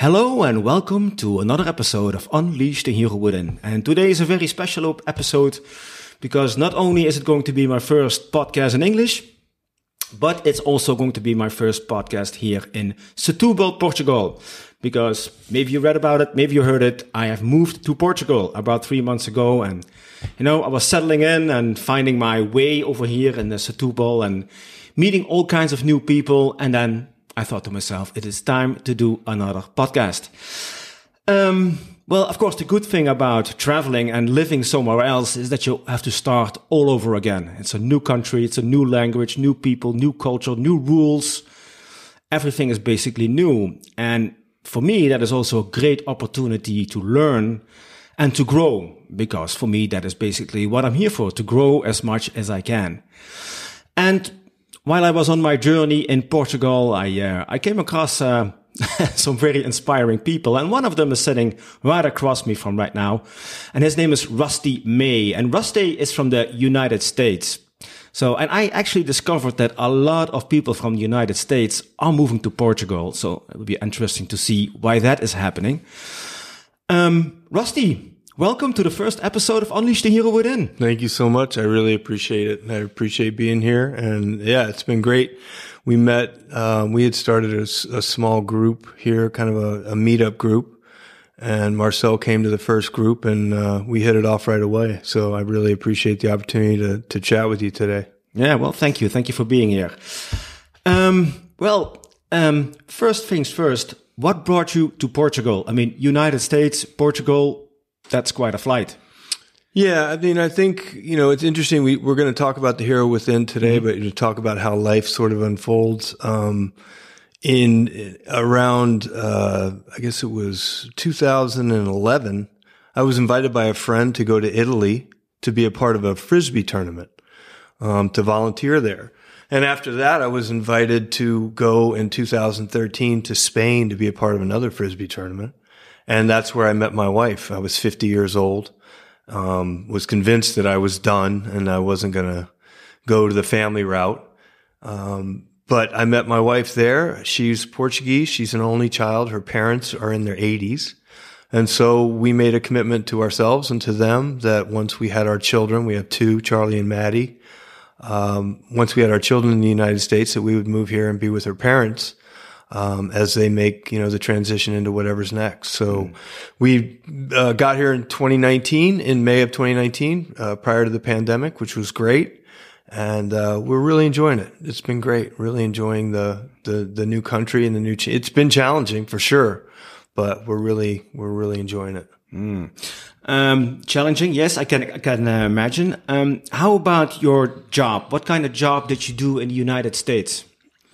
Hello and welcome to another episode of Unleash the Hero Within. And today is a very special episode because not only is it going to be my first podcast in English, but it's also going to be my first podcast here in Setúbal, Portugal. Because maybe you read about it, maybe you heard it. I have moved to Portugal about three months ago, and you know I was settling in and finding my way over here in the Setúbal and meeting all kinds of new people, and then I thought to myself, it is time to do another podcast. Um, well, of course, the good thing about traveling and living somewhere else is that you have to start all over again. It's a new country, it's a new language, new people, new culture, new rules. Everything is basically new. And for me, that is also a great opportunity to learn and to grow because for me, that is basically what I'm here for, to grow as much as I can. And while I was on my journey in Portugal, I uh, I came across uh, some very inspiring people, and one of them is sitting right across me from right now, and his name is Rusty May, and Rusty is from the United States. So, and I actually discovered that a lot of people from the United States are moving to Portugal. So it would be interesting to see why that is happening. Um, Rusty, welcome to the first episode of Unleash the Hero Within. Thank you so much. I really appreciate it. I appreciate being here. And yeah, it's been great. We met, um, we had started a, a, small group here, kind of a, a, meetup group. And Marcel came to the first group and uh, we hit it off right away. So I really appreciate the opportunity to, to chat with you today. Yeah, well, thank you. Thank you for being here. Um, well, um, first things first, what brought you to Portugal? I mean, United States, Portugal, that's quite a flight. Yeah, I mean, I think you know it's interesting. We we're going to talk about the hero within today, mm-hmm. but to talk about how life sort of unfolds. Um, in around, uh, I guess it was 2011, I was invited by a friend to go to Italy to be a part of a frisbee tournament, um, to volunteer there. And after that, I was invited to go in 2013 to Spain to be a part of another frisbee tournament. And that's where I met my wife. I was 50 years old, um, was convinced that I was done and I wasn't going to go to the family route. Um, but I met my wife there. She's Portuguese. She's an only child. Her parents are in their 80s. And so we made a commitment to ourselves and to them that once we had our children, we have two, Charlie and Maddie. Um, once we had our children in the United States, that we would move here and be with her parents um, as they make you know the transition into whatever's next. So mm. we uh, got here in 2019, in May of 2019, uh, prior to the pandemic, which was great, and uh, we're really enjoying it. It's been great. Really enjoying the the the new country and the new. Ch- it's been challenging for sure, but we're really we're really enjoying it. Mm. Um, challenging, yes, I can I can uh, imagine. Um, how about your job? What kind of job did you do in the United States?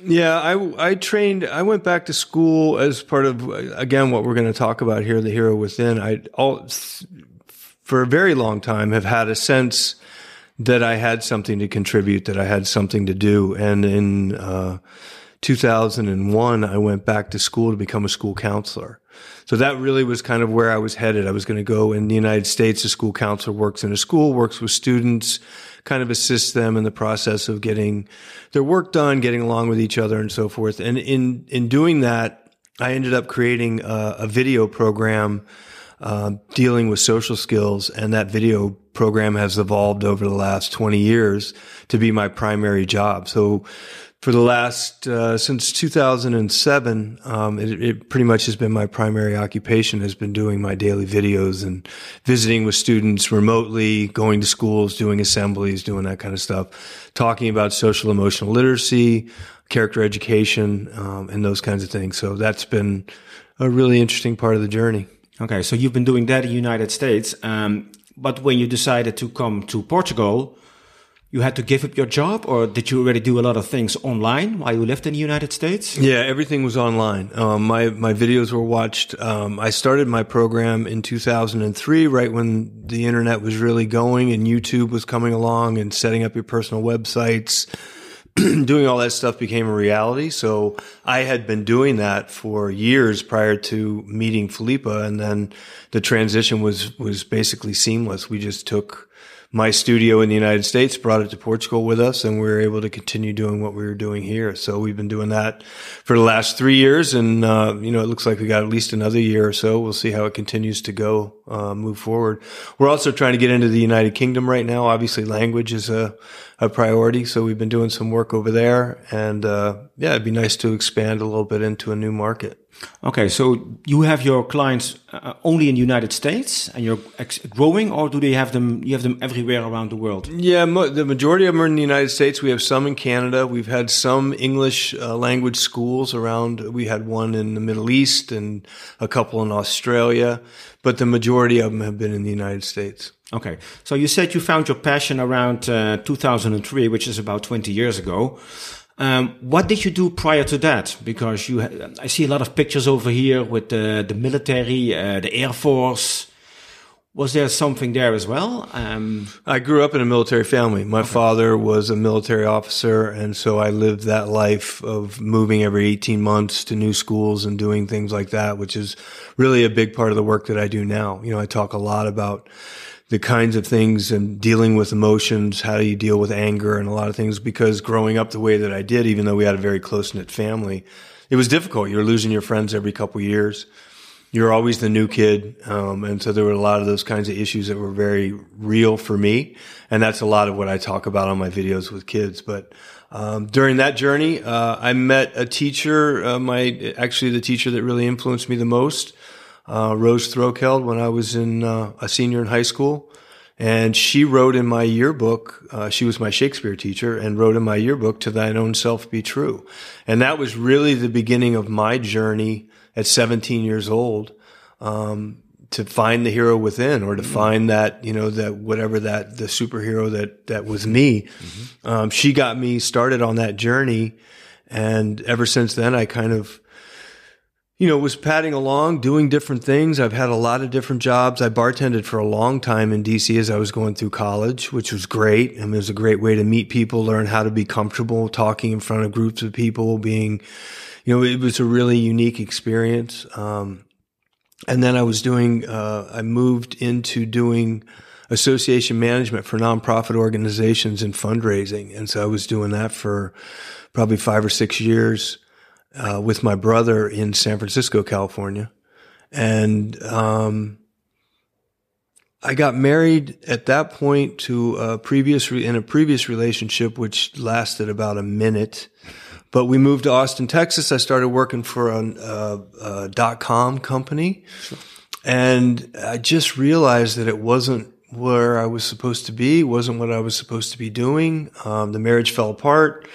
Yeah, I, I trained, I went back to school as part of, again, what we're going to talk about here, the hero within. I all, for a very long time have had a sense that I had something to contribute, that I had something to do. And in, uh, 2001, I went back to school to become a school counselor. So that really was kind of where I was headed. I was going to go in the United States. A school counselor works in a school, works with students, kind of assists them in the process of getting their work done, getting along with each other and so forth. And in, in doing that, I ended up creating a, a video program, uh, dealing with social skills. And that video program has evolved over the last 20 years to be my primary job. So for the last uh, since 2007 um, it, it, pretty much has been my primary occupation has been doing my daily videos and visiting with students remotely going to schools doing assemblies doing that kind of stuff talking about social emotional literacy character education um, and those kinds of things. So that's been a really interesting part of the journey. Okay so you've been doing that in the united states um, but when you decided to come to portugal you had to give up your job, or did you already do a lot of things online while you lived in the United States? Yeah, everything was online. Um, my my videos were watched. Um, I started my program in 2003, right when the internet was really going and YouTube was coming along and setting up your personal websites. doing all that stuff became a reality. So I had been doing that for years prior to meeting Philippa, and then the transition was was basically seamless. We just took my studio in the United States, brought it to Portugal with us, and we were able to continue doing what we were doing here. So we've been doing that for the last three years, and uh, you know it looks like we got at least another year or so. We'll see how it continues to go, uh, move forward. We're also trying to get into the United Kingdom right now. Obviously, language is a, a priority, so we've been doing some work over there, and uh, yeah, it'd be nice to expand a little bit into a new market. Okay, so you have your clients uh, only in the United States, and you're growing, or do they have them? You have them everywhere around the world. Yeah, the majority of them are in the United States. We have some in Canada. We've had some English uh, language schools around. We had one in the Middle East and a couple in Australia, but the majority of them have been in the United States. Okay, so you said you found your passion around uh, 2003, which is about 20 years ago. Um, what did you do prior to that? Because you, I see a lot of pictures over here with the the military, uh, the air force. Was there something there as well? Um, I grew up in a military family. My okay. father was a military officer, and so I lived that life of moving every 18 months to new schools and doing things like that, which is really a big part of the work that I do now. You know, I talk a lot about the kinds of things and dealing with emotions. How do you deal with anger and a lot of things? Because growing up the way that I did, even though we had a very close knit family, it was difficult. You're losing your friends every couple years. You're always the new kid. Um, and so there were a lot of those kinds of issues that were very real for me. And that's a lot of what I talk about on my videos with kids. But, um, during that journey, uh, I met a teacher, uh, my, actually the teacher that really influenced me the most uh, Rose Throkeld when I was in uh, a senior in high school. And she wrote in my yearbook, uh, she was my Shakespeare teacher and wrote in my yearbook, to thine own self be true. And that was really the beginning of my journey at 17 years old, um, to find the hero within or to mm-hmm. find that, you know, that whatever that, the superhero that, that was me. Mm-hmm. Um, she got me started on that journey. And ever since then, I kind of, you know, was padding along, doing different things. I've had a lot of different jobs. I bartended for a long time in DC as I was going through college, which was great. I and it was a great way to meet people, learn how to be comfortable talking in front of groups of people, being, you know, it was a really unique experience. Um, and then I was doing, uh, I moved into doing association management for nonprofit organizations and fundraising. And so I was doing that for probably five or six years uh, with my brother in San Francisco, California, and um, I got married at that point to a previous re- in a previous relationship, which lasted about a minute. But we moved to Austin, Texas. I started working for a, a, a dot com company, sure. and I just realized that it wasn't where I was supposed to be. wasn't what I was supposed to be doing. Um, the marriage fell apart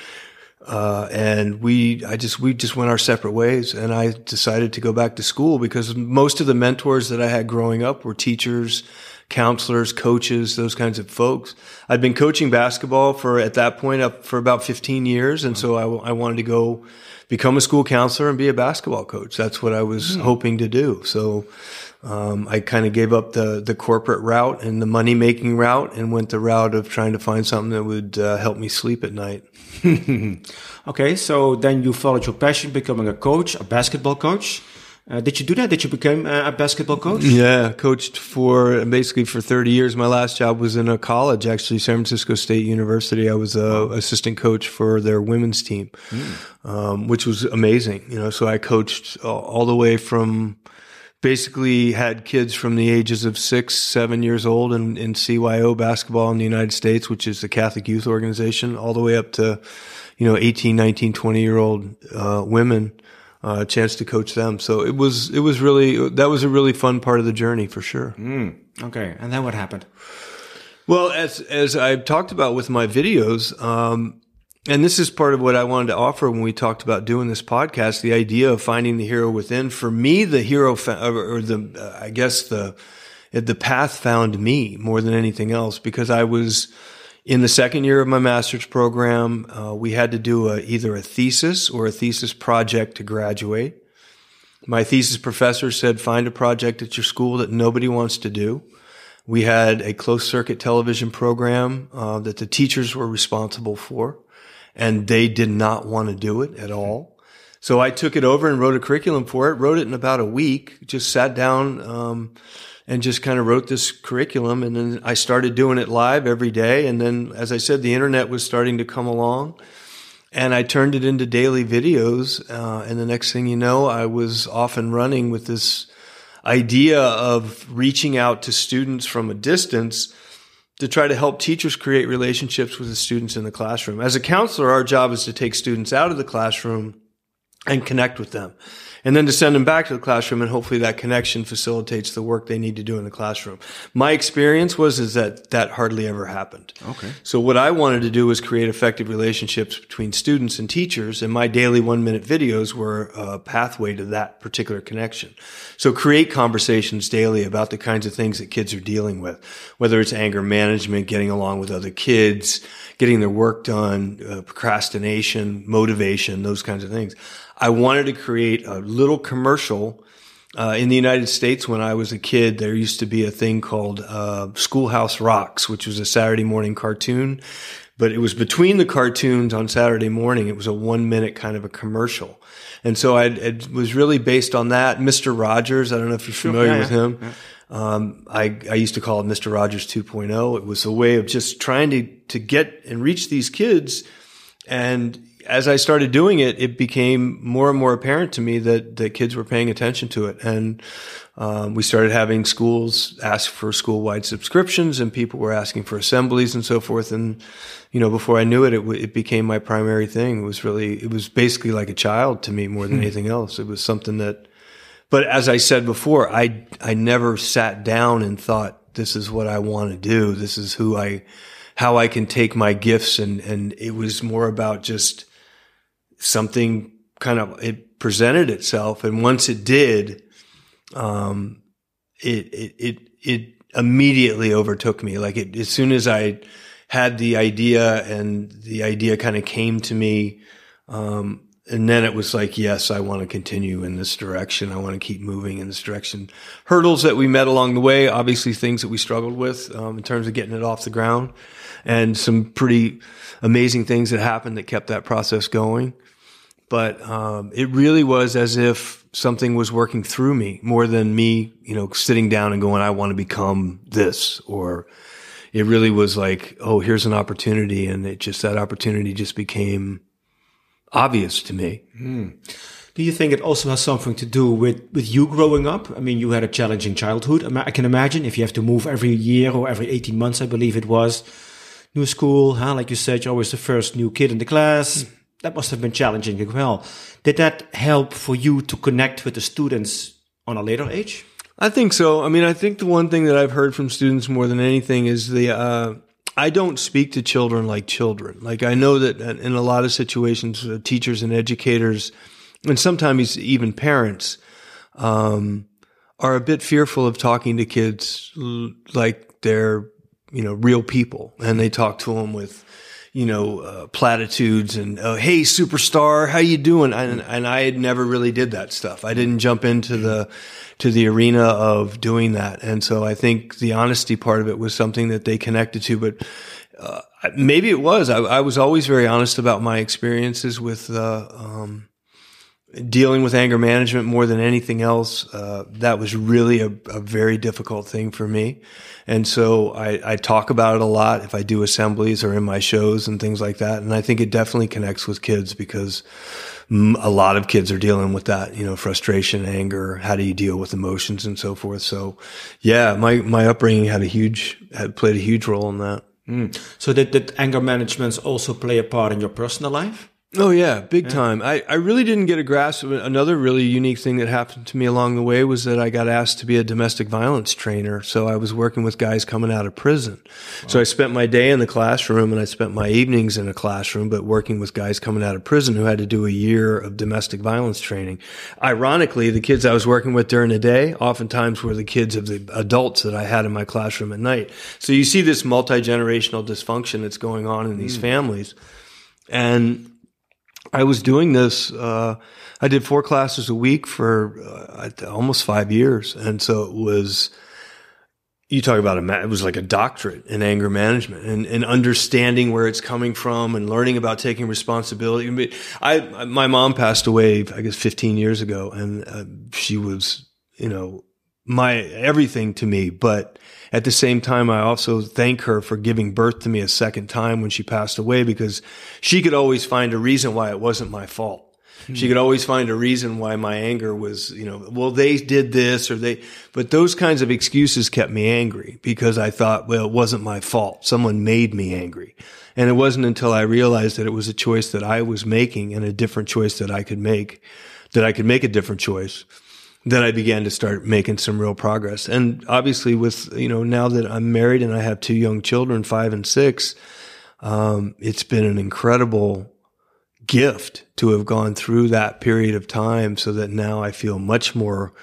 uh, and we, I just, we just went our separate ways. And I decided to go back to school because most of the mentors that I had growing up were teachers, counselors, coaches, those kinds of folks. I'd been coaching basketball for, at that point, up for about 15 years. And so I, I wanted to go become a school counselor and be a basketball coach. That's what I was mm. hoping to do. So, um, I kind of gave up the the corporate route and the money making route and went the route of trying to find something that would uh, help me sleep at night. okay, so then you followed your passion, becoming a coach, a basketball coach. Uh, did you do that? Did you become a basketball coach? Yeah, coached for basically for 30 years. My last job was in a college, actually, San Francisco State University. I was a assistant coach for their women's team, mm. um, which was amazing. You know, so I coached all, all the way from basically had kids from the ages of six, seven years old in, in CYO basketball in the United States, which is the Catholic youth organization, all the way up to, you know, 18, 19, 20 year old, uh, women, uh, a chance to coach them. So it was, it was really, that was a really fun part of the journey for sure. Mm, okay. And then what happened? Well, as, as I've talked about with my videos, um, and this is part of what I wanted to offer when we talked about doing this podcast, the idea of finding the hero within. For me, the hero, or the, uh, I guess the, the path found me more than anything else because I was, In the second year of my master's program, uh, we had to do a, either a thesis or a thesis project to graduate. My thesis professor said, find a project at your school that nobody wants to do. We had a closed circuit television program uh, that the teachers were responsible for, and they did not want to do it at all. So I took it over and wrote a curriculum for it. Wrote it in about a week. Just sat down um, and just kind of wrote this curriculum, and then I started doing it live every day. And then, as I said, the internet was starting to come along, and I turned it into daily videos. Uh, and the next thing you know, I was off and running with this idea of reaching out to students from a distance to try to help teachers create relationships with the students in the classroom. As a counselor, our job is to take students out of the classroom and connect with them and then to send them back to the classroom and hopefully that connection facilitates the work they need to do in the classroom. My experience was is that that hardly ever happened. Okay. So what I wanted to do was create effective relationships between students and teachers and my daily 1 minute videos were a pathway to that particular connection. So create conversations daily about the kinds of things that kids are dealing with, whether it's anger management, getting along with other kids, getting their work done, uh, procrastination, motivation, those kinds of things. I wanted to create a little commercial. Uh, in the United States, when I was a kid, there used to be a thing called uh, Schoolhouse Rocks, which was a Saturday morning cartoon. But it was between the cartoons on Saturday morning. It was a one minute kind of a commercial. And so I, it was really based on that. Mr. Rogers, I don't know if you're familiar yeah, with him. Yeah. Um, I, I used to call it Mr. Rogers 2.0. It was a way of just trying to, to get and reach these kids and as I started doing it, it became more and more apparent to me that that kids were paying attention to it, and um, we started having schools ask for school wide subscriptions, and people were asking for assemblies and so forth. And you know, before I knew it, it, it became my primary thing. It was really, it was basically like a child to me more than hmm. anything else. It was something that, but as I said before, I I never sat down and thought, this is what I want to do. This is who I, how I can take my gifts, and and it was more about just something kind of it presented itself, and once it did, um, it it it it immediately overtook me. Like it, as soon as I had the idea, and the idea kind of came to me. Um, and then it was like, yes, I want to continue in this direction. I want to keep moving in this direction. Hurdles that we met along the way, obviously things that we struggled with um, in terms of getting it off the ground, and some pretty amazing things that happened that kept that process going but um, it really was as if something was working through me more than me, you know, sitting down and going, "I want to become this," or it really was like, "Oh, here's an opportunity," and it just that opportunity just became obvious to me. Mm. Do you think it also has something to do with with you growing up? I mean, you had a challenging childhood. I can imagine if you have to move every year or every eighteen months, I believe it was. New school, huh? Like you said, you're always the first new kid in the class that must have been challenging as well. Did that help for you to connect with the students on a later age? I think so. I mean, I think the one thing that I've heard from students more than anything is the uh, I don't speak to children like children. Like I know that in a lot of situations, uh, teachers and educators, and sometimes even parents, um, are a bit fearful of talking to kids like they're you know real people, and they talk to them with you know, uh, platitudes and, uh, Hey, superstar, how you doing? And, and I had never really did that stuff. I didn't jump into the, to the arena of doing that. And so I think the honesty part of it was something that they connected to, but, uh, maybe it was. I, I, was always very honest about my experiences with, uh, um, dealing with anger management more than anything else, uh, that was really a, a, very difficult thing for me. And so I, I, talk about it a lot if I do assemblies or in my shows and things like that. And I think it definitely connects with kids because a lot of kids are dealing with that, you know, frustration, anger. How do you deal with emotions and so forth? So yeah, my, my upbringing had a huge, had played a huge role in that. Mm. So did, did anger management also play a part in your personal life? Oh yeah, big yeah. time. I, I really didn't get a grasp of it. Another really unique thing that happened to me along the way was that I got asked to be a domestic violence trainer. So I was working with guys coming out of prison. Wow. So I spent my day in the classroom and I spent my evenings in a classroom, but working with guys coming out of prison who had to do a year of domestic violence training. Ironically, the kids I was working with during the day oftentimes were the kids of the adults that I had in my classroom at night. So you see this multi-generational dysfunction that's going on in these mm. families. And I was doing this. Uh, I did four classes a week for uh, almost five years, and so it was. You talk about a it was like a doctorate in anger management and, and understanding where it's coming from and learning about taking responsibility. I my mom passed away, I guess, 15 years ago, and uh, she was you know my everything to me, but at the same time, I also thank her for giving birth to me a second time when she passed away because she could always find a reason why it wasn't my fault. Hmm. She could always find a reason why my anger was, you know, well, they did this or they, but those kinds of excuses kept me angry because I thought, well, it wasn't my fault. Someone made me angry. And it wasn't until I realized that it was a choice that I was making and a different choice that I could make, that I could make a different choice then I began to start making some real progress. And obviously, with you know now that I'm married and I have two young children, five and six, um, it's been an incredible gift to have gone through that period of time, so that now I feel much more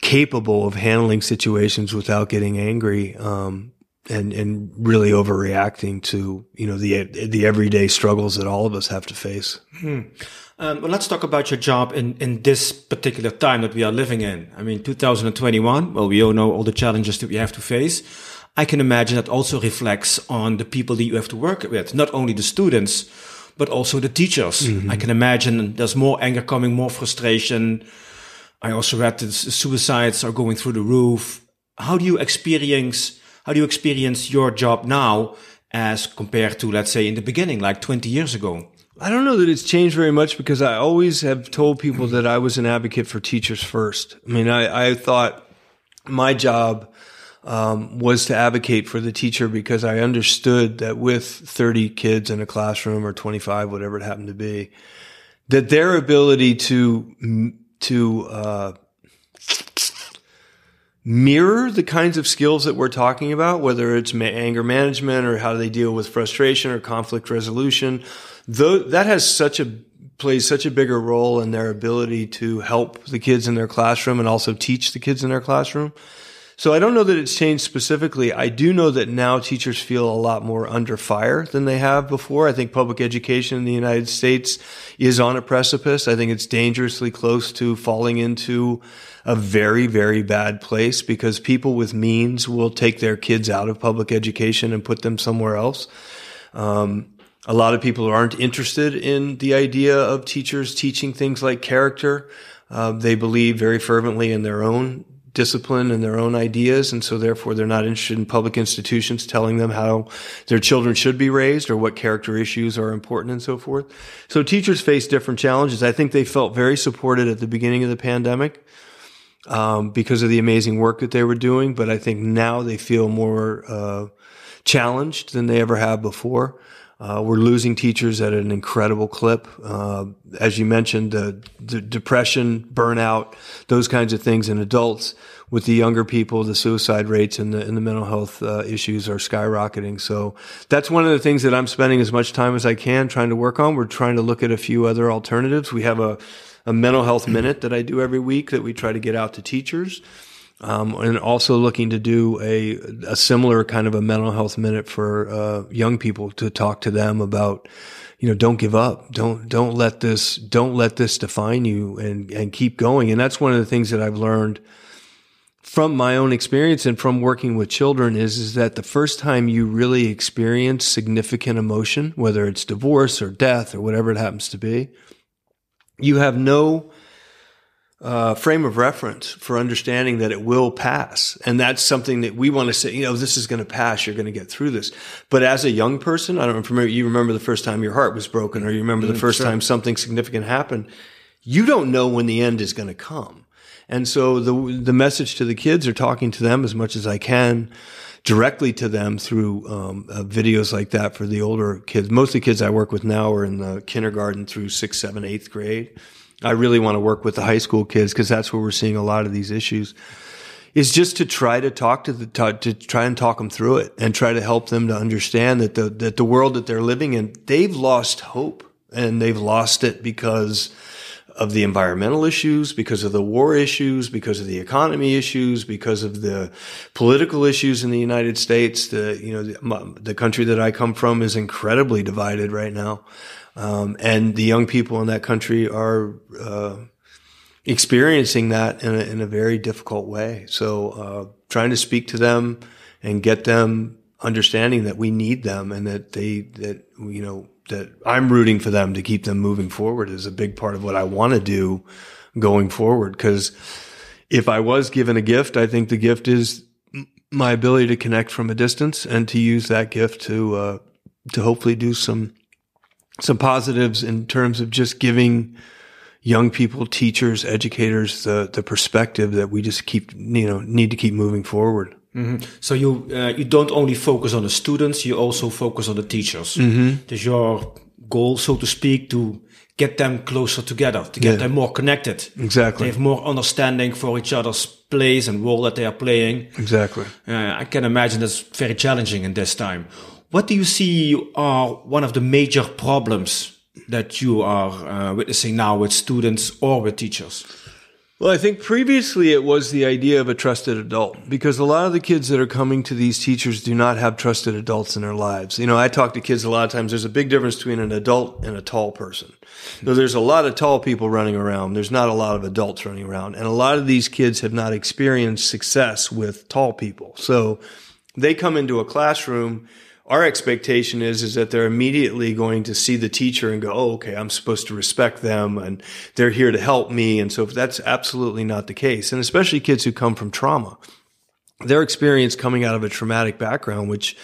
capable of handling situations without getting angry. Um, and and really overreacting to you know the the everyday struggles that all of us have to face. Hmm. Um, well, let's talk about your job in, in this particular time that we are living in. I mean, 2021, well, we all know all the challenges that we have to face. I can imagine that also reflects on the people that you have to work with, not only the students, but also the teachers. Mm-hmm. I can imagine there's more anger coming, more frustration. I also read that suicides are going through the roof. How do you experience, how do you experience your job now as compared to, let's say, in the beginning, like 20 years ago? I don't know that it's changed very much because I always have told people that I was an advocate for teachers first. I mean, I, I thought my job um, was to advocate for the teacher because I understood that with 30 kids in a classroom or 25, whatever it happened to be, that their ability to to uh, mirror the kinds of skills that we're talking about, whether it's anger management or how they deal with frustration or conflict resolution though that has such a plays such a bigger role in their ability to help the kids in their classroom and also teach the kids in their classroom. So I don't know that it's changed specifically. I do know that now teachers feel a lot more under fire than they have before. I think public education in the United States is on a precipice. I think it's dangerously close to falling into a very, very bad place because people with means will take their kids out of public education and put them somewhere else. Um, a lot of people aren't interested in the idea of teachers teaching things like character. Uh, they believe very fervently in their own discipline and their own ideas. And so therefore they're not interested in public institutions telling them how their children should be raised or what character issues are important and so forth. So teachers face different challenges. I think they felt very supported at the beginning of the pandemic. Um, because of the amazing work that they were doing, but I think now they feel more uh, challenged than they ever have before. Uh, we're losing teachers at an incredible clip. Uh, as you mentioned, the, the, depression, burnout, those kinds of things in adults. With the younger people, the suicide rates and the, and the mental health uh, issues are skyrocketing. So that's one of the things that I'm spending as much time as I can trying to work on. We're trying to look at a few other alternatives. We have a, a mental health minute that I do every week that we try to get out to teachers. Um, and also looking to do a, a similar kind of a mental health minute for uh, young people to talk to them about, you know, don't give up, don't don't let this don't let this define you, and and keep going. And that's one of the things that I've learned from my own experience and from working with children is is that the first time you really experience significant emotion, whether it's divorce or death or whatever it happens to be, you have no uh, frame of reference for understanding that it will pass. And that's something that we want to say, you know, this is going to pass. You're going to get through this. But as a young person, I don't remember, you remember the first time your heart was broken or you remember the mm, first sure. time something significant happened. You don't know when the end is going to come. And so the, the message to the kids are talking to them as much as I can directly to them through um, uh, videos like that for the older kids. Most of the kids I work with now are in the kindergarten through sixth, seventh, eighth grade. I really want to work with the high school kids because that's where we're seeing a lot of these issues. Is just to try to talk to the to, try and talk them through it and try to help them to understand that the that the world that they're living in they've lost hope and they've lost it because of the environmental issues, because of the war issues, because of the economy issues, because of the political issues in the United States. The, you know, the, the country that I come from is incredibly divided right now. Um, and the young people in that country are, uh, experiencing that in a, in a very difficult way. So, uh, trying to speak to them and get them understanding that we need them and that they, that, you know, that I'm rooting for them to keep them moving forward is a big part of what I want to do going forward. Cause if I was given a gift, I think the gift is my ability to connect from a distance and to use that gift to, uh, to hopefully do some, some positives in terms of just giving young people, teachers, educators, the, the perspective that we just keep, you know, need to keep moving forward. Mm-hmm. So you uh, you don't only focus on the students, you also focus on the teachers. Mm-hmm. Is your goal, so to speak, to get them closer together, to get yeah. them more connected. Exactly. They have more understanding for each other's place and role that they are playing. Exactly. Uh, I can imagine that's very challenging in this time. What do you see are one of the major problems that you are uh, witnessing now with students or with teachers? Well, I think previously it was the idea of a trusted adult because a lot of the kids that are coming to these teachers do not have trusted adults in their lives. You know, I talk to kids a lot of times. There's a big difference between an adult and a tall person. So there's a lot of tall people running around. There's not a lot of adults running around. And a lot of these kids have not experienced success with tall people. So they come into a classroom our expectation is is that they're immediately going to see the teacher and go, "Oh, okay, I'm supposed to respect them and they're here to help me." And so that's absolutely not the case. And especially kids who come from trauma. Their experience coming out of a traumatic background, which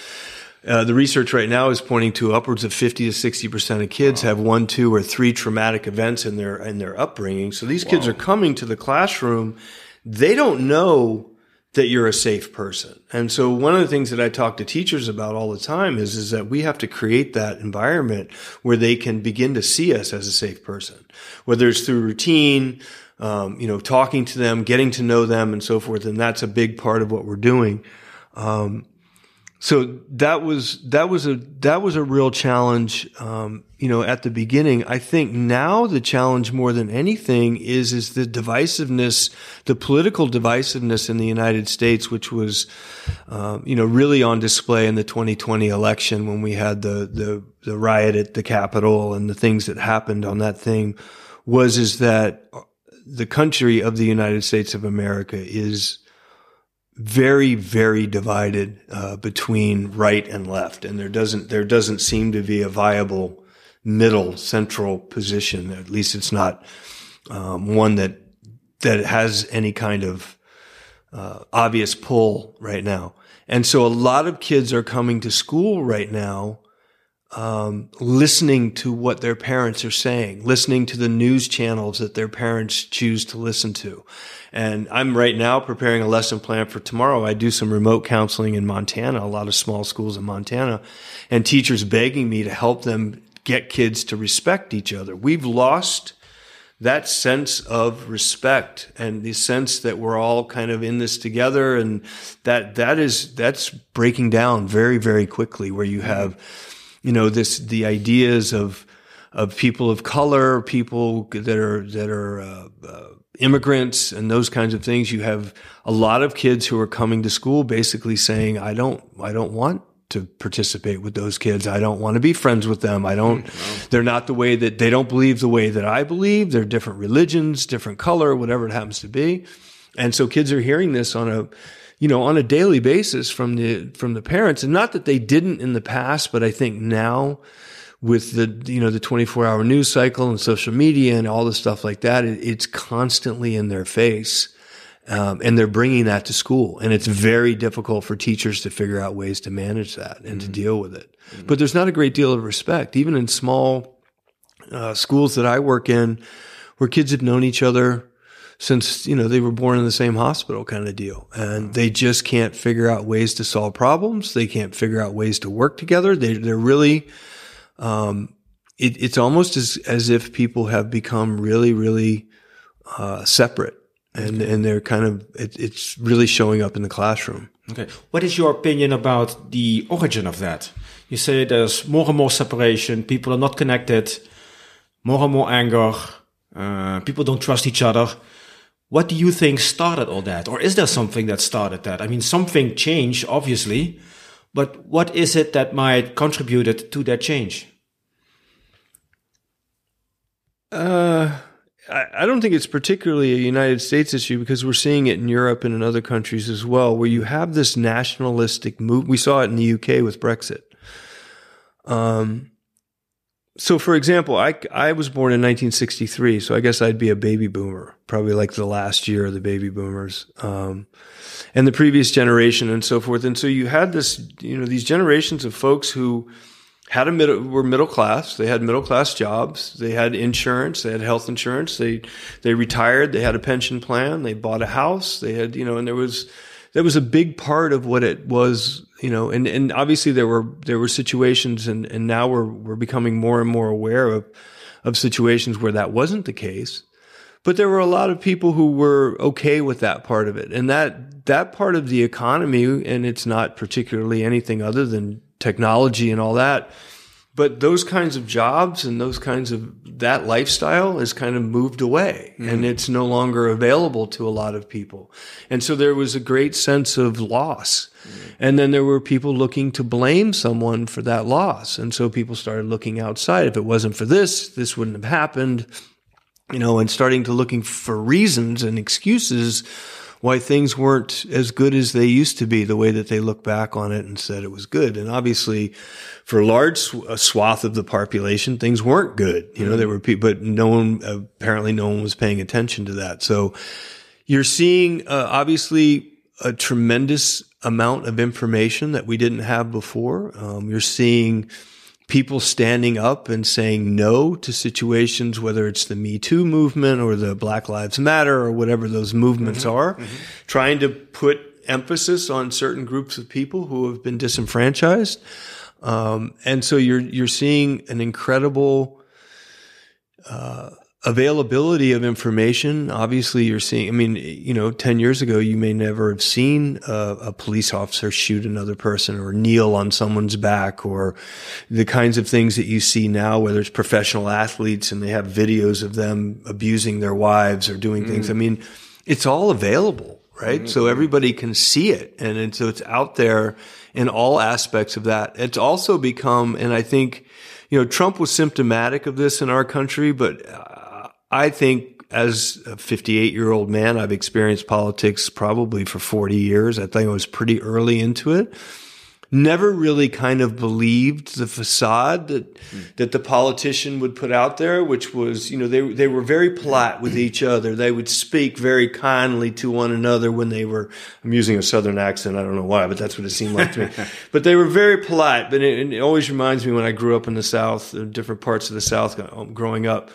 uh, the research right now is pointing to upwards of 50 to 60 percent of kids wow. have one, two, or three traumatic events in their in their upbringing. So these wow. kids are coming to the classroom. They don't know that you're a safe person. And so one of the things that I talk to teachers about all the time is, is that we have to create that environment where they can begin to see us as a safe person, whether it's through routine, um, you know, talking to them, getting to know them and so forth. And that's a big part of what we're doing. Um, so that was that was a that was a real challenge um, you know at the beginning. I think now the challenge more than anything is is the divisiveness the political divisiveness in the united states which was uh, you know really on display in the 2020 election when we had the the the riot at the capitol and the things that happened on that thing was is that the country of the united states of america is very, very divided uh, between right and left, and there doesn't there doesn't seem to be a viable middle central position. At least it's not um, one that that has any kind of uh, obvious pull right now. And so a lot of kids are coming to school right now um, listening to what their parents are saying, listening to the news channels that their parents choose to listen to. And I'm right now preparing a lesson plan for tomorrow. I do some remote counseling in Montana, a lot of small schools in Montana, and teachers begging me to help them get kids to respect each other. We've lost that sense of respect and the sense that we're all kind of in this together and that that is that's breaking down very very quickly where you have you know, this, the ideas of, of people of color, people that are, that are, uh, uh, immigrants and those kinds of things. You have a lot of kids who are coming to school basically saying, I don't, I don't want to participate with those kids. I don't want to be friends with them. I don't, they're not the way that they don't believe the way that I believe. They're different religions, different color, whatever it happens to be. And so kids are hearing this on a, you know, on a daily basis from the, from the parents. And not that they didn't in the past, but I think now with the, you know, the 24 hour news cycle and social media and all the stuff like that, it, it's constantly in their face. Um, and they're bringing that to school and it's very difficult for teachers to figure out ways to manage that and mm-hmm. to deal with it. Mm-hmm. But there's not a great deal of respect, even in small uh, schools that I work in, where kids have known each other since you know they were born in the same hospital kind of deal. And they just can't figure out ways to solve problems. They can't figure out ways to work together. They, they're really um, it, it's almost as, as if people have become really really uh, separate. And and they're kind of it, it's really showing up in the classroom. Okay. What is your opinion about the origin of that? You say there's more and more separation. People are not connected. More and more anger. Uh, people don't trust each other what do you think started all that? Or is there something that started that? I mean, something changed, obviously, but what is it that might contributed to that change? Uh, I don't think it's particularly a United States issue because we're seeing it in Europe and in other countries as well, where you have this nationalistic move. We saw it in the UK with Brexit. Um, so for example, I, I was born in 1963, so I guess I'd be a baby boomer, probably like the last year of the baby boomers, um, and the previous generation and so forth. And so you had this, you know, these generations of folks who had a middle, were middle class. They had middle class jobs. They had insurance. They had health insurance. They, they retired. They had a pension plan. They bought a house. They had, you know, and there was, that was a big part of what it was, you know, and, and obviously there were, there were situations and, and now we're, we're becoming more and more aware of, of situations where that wasn't the case. But there were a lot of people who were okay with that part of it. And that, that part of the economy, and it's not particularly anything other than technology and all that, but those kinds of jobs and those kinds of that lifestyle has kind of moved away mm-hmm. and it's no longer available to a lot of people. And so there was a great sense of loss. Mm-hmm. And then there were people looking to blame someone for that loss. And so people started looking outside. If it wasn't for this, this wouldn't have happened, you know, and starting to looking for reasons and excuses why things weren't as good as they used to be, the way that they look back on it and said it was good. And obviously, for a large swath of the population, things weren't good. You know, there were people, but no one, apparently no one was paying attention to that. So you're seeing, uh, obviously, a tremendous amount of information that we didn't have before. Um, you're seeing, people standing up and saying no to situations, whether it's the Me Too movement or the Black Lives Matter or whatever those movements mm-hmm. are, mm-hmm. trying to put emphasis on certain groups of people who have been disenfranchised. Um, and so you're you're seeing an incredible uh, availability of information. Obviously, you're seeing, I mean, you know, 10 years ago, you may never have seen a, a, police officer shoot another person or kneel on someone's back or the kinds of things that you see now, whether it's professional athletes and they have videos of them abusing their wives or doing mm. things. I mean, it's all available, right? Mm-hmm. So everybody can see it. And, and so it's out there in all aspects of that. It's also become, and I think, you know, Trump was symptomatic of this in our country, but I think as a 58 year old man, I've experienced politics probably for 40 years. I think I was pretty early into it. Never really kind of believed the facade that mm. that the politician would put out there, which was, you know, they they were very polite with each other. They would speak very kindly to one another when they were. I'm using a southern accent. I don't know why, but that's what it seemed like to me. but they were very polite. But it, it always reminds me when I grew up in the South, in different parts of the South, growing up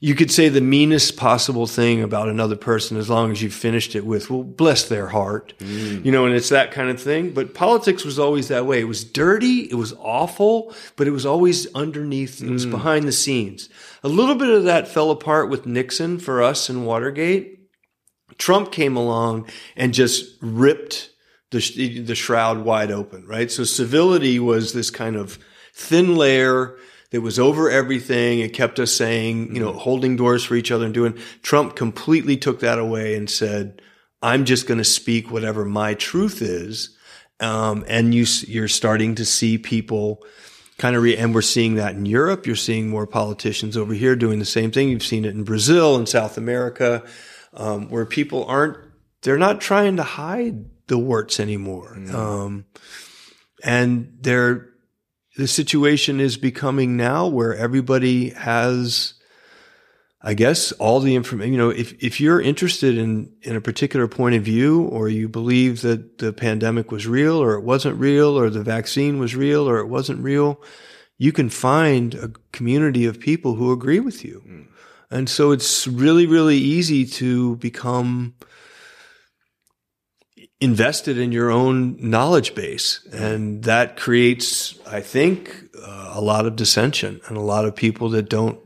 you could say the meanest possible thing about another person as long as you finished it with, well, bless their heart. Mm. You know, and it's that kind of thing. But politics was always that way. It was dirty. It was awful, but it was always underneath. It was mm. behind the scenes. A little bit of that fell apart with Nixon for us in Watergate. Trump came along and just ripped the, the shroud wide open, right? So civility was this kind of thin layer that was over everything. It kept us saying, you know, mm-hmm. holding doors for each other and doing. Trump completely took that away and said, "I'm just going to speak whatever my truth is." Um, and you, you're starting to see people kind of, re- and we're seeing that in Europe. You're seeing more politicians over here doing the same thing. You've seen it in Brazil and South America, um, where people aren't, they're not trying to hide the warts anymore. Mm. Um, and they're, the situation is becoming now where everybody has, I guess, all the information. You know, if, if you're interested in, in a particular point of view, or you believe that the pandemic was real, or it wasn't real, or the vaccine was real, or it wasn't real, you can find a community of people who agree with you. Mm. And so it's really, really easy to become invested in your own knowledge base. And that creates, I think, uh, a lot of dissension and a lot of people that don't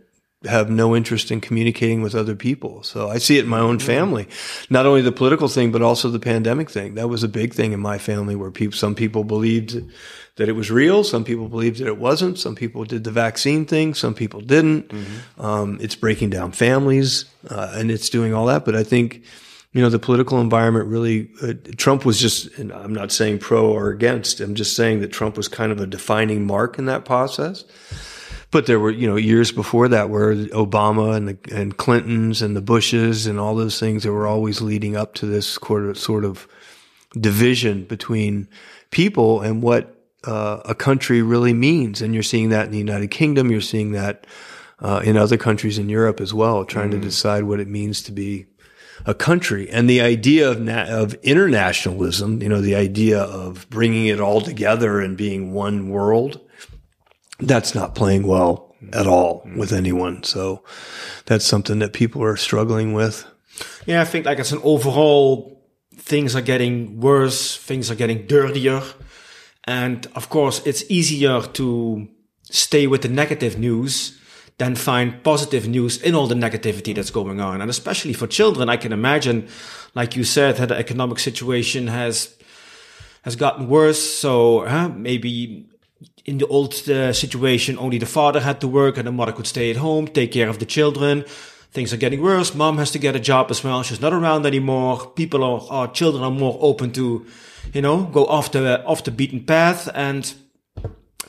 have no interest in communicating with other people. So I see it in my own family, not only the political thing, but also the pandemic thing. That was a big thing in my family where people, some people believed that it was real. Some people believed that it wasn't. Some people did the vaccine thing. Some people didn't. Mm-hmm. Um, it's breaking down families, uh, and it's doing all that. But I think, you know, the political environment really, uh, Trump was just, and I'm not saying pro or against. I'm just saying that Trump was kind of a defining mark in that process. But there were, you know, years before that where Obama and the, and Clintons and the Bushes and all those things that were always leading up to this sort of, sort of division between people and what uh, a country really means. And you're seeing that in the United Kingdom. You're seeing that uh, in other countries in Europe as well, trying mm. to decide what it means to be a country. And the idea of, na- of internationalism, you know, the idea of bringing it all together and being one world, that's not playing well at all with anyone. So that's something that people are struggling with. Yeah, I think like it's an overall things are getting worse, things are getting dirtier. And of course, it's easier to stay with the negative news than find positive news in all the negativity that's going on. And especially for children, I can imagine, like you said, that the economic situation has has gotten worse. So uh, maybe in the old uh, situation, only the father had to work and the mother could stay at home, take care of the children. Things are getting worse. Mom has to get a job as well. She's not around anymore. People are, our children are more open to, you know, go off the, off the beaten path and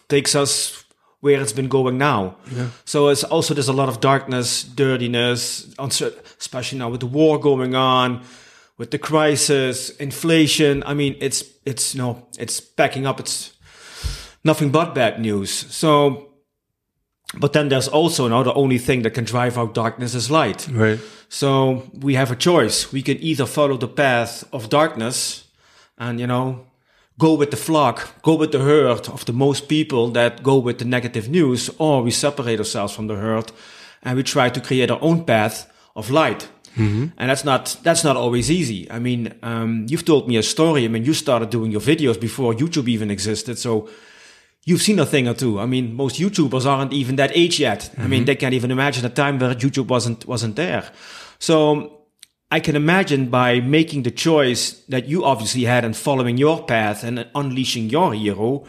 takes us where it's been going now. Yeah. So it's also, there's a lot of darkness, dirtiness, especially now with the war going on, with the crisis, inflation. I mean, it's, it's, you know, it's backing up. It's, nothing but bad news. So, but then there's also now the only thing that can drive out darkness is light. Right. So we have a choice. We can either follow the path of darkness and, you know, go with the flock, go with the herd of the most people that go with the negative news, or we separate ourselves from the herd and we try to create our own path of light. Mm-hmm. And that's not that's not always easy. I mean, um, you've told me a story. I mean, you started doing your videos before YouTube even existed. So you've seen a thing or two. I mean, most YouTubers aren't even that age yet. Mm-hmm. I mean, mm-hmm. they can't even imagine a time where YouTube wasn't wasn't there. So I can imagine by making the choice that you obviously had and following your path and unleashing your hero,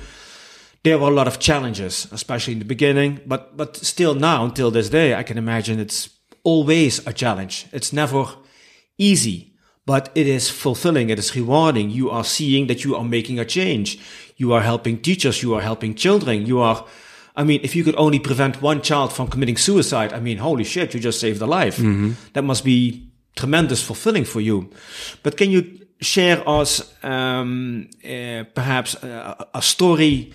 there were a lot of challenges, especially in the beginning. But but still now, until this day, I can imagine it's always a challenge. It's never easy but it is fulfilling. It is rewarding. You are seeing that you are making a change. You are helping teachers. You are helping children. You are, I mean, if you could only prevent one child from committing suicide, I mean, holy shit, you just saved a life. Mm-hmm. That must be tremendous fulfilling for you. But can you share us, um, uh, perhaps a, a story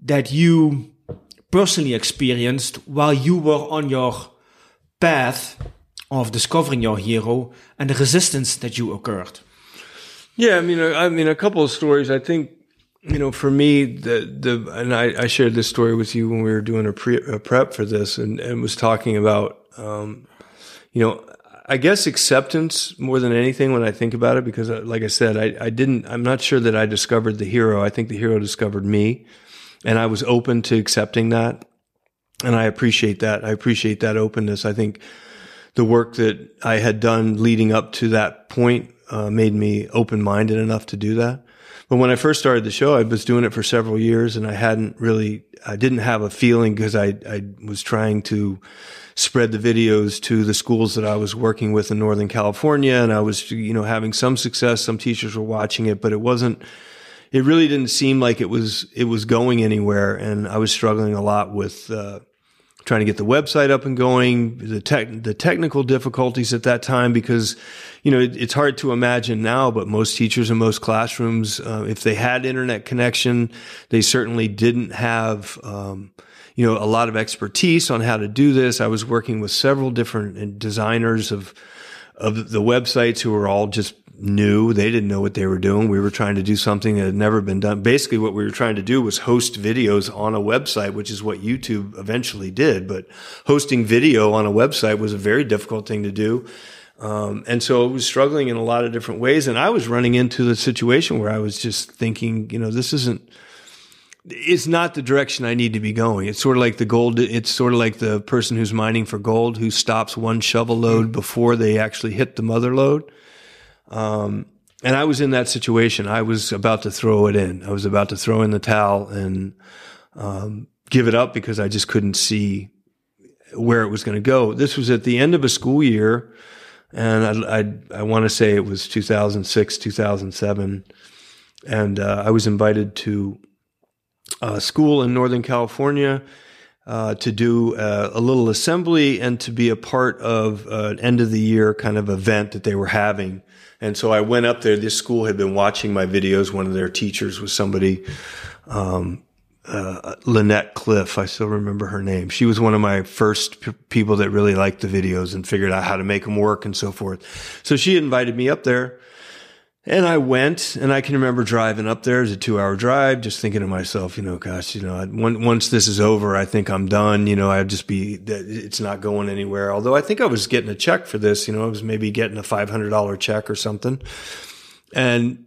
that you personally experienced while you were on your path of discovering your hero and the resistance that you occurred. Yeah, I mean, I mean, a couple of stories. I think you know, for me, the the and I, I shared this story with you when we were doing a, pre, a prep for this, and, and was talking about, um, you know, I guess acceptance more than anything when I think about it, because uh, like I said, I, I didn't. I'm not sure that I discovered the hero. I think the hero discovered me, and I was open to accepting that, and I appreciate that. I appreciate that openness. I think the work that I had done leading up to that point uh, made me open minded enough to do that. But when I first started the show, I was doing it for several years and I hadn't really, I didn't have a feeling because I, I was trying to spread the videos to the schools that I was working with in Northern California. And I was, you know, having some success. Some teachers were watching it, but it wasn't, it really didn't seem like it was, it was going anywhere. And I was struggling a lot with, uh, trying to get the website up and going, the tech, the technical difficulties at that time, because, you know, it, it's hard to imagine now, but most teachers in most classrooms, uh, if they had internet connection, they certainly didn't have, um, you know, a lot of expertise on how to do this. I was working with several different designers of, of the websites who were all just new. They didn't know what they were doing. We were trying to do something that had never been done. Basically, what we were trying to do was host videos on a website, which is what YouTube eventually did. But hosting video on a website was a very difficult thing to do. Um, and so it was struggling in a lot of different ways. And I was running into the situation where I was just thinking, you know, this isn't, it's not the direction I need to be going. It's sort of like the gold. It's sort of like the person who's mining for gold who stops one shovel load mm-hmm. before they actually hit the mother lode. Um, and I was in that situation. I was about to throw it in. I was about to throw in the towel and um, give it up because I just couldn't see where it was going to go. This was at the end of a school year, and I I, I want to say it was 2006, 2007, and uh, I was invited to uh, school in Northern California uh, to do uh, a little assembly and to be a part of an end of the year kind of event that they were having. And so I went up there. This school had been watching my videos. One of their teachers was somebody, um, uh, Lynette Cliff. I still remember her name. She was one of my first p- people that really liked the videos and figured out how to make them work and so forth. So she invited me up there and I went, and I can remember driving up there. It was a two hour drive, just thinking to myself, you know, gosh, you know, once this is over, I think I'm done. You know, I'd just be, it's not going anywhere. Although I think I was getting a check for this, you know, I was maybe getting a $500 check or something. And,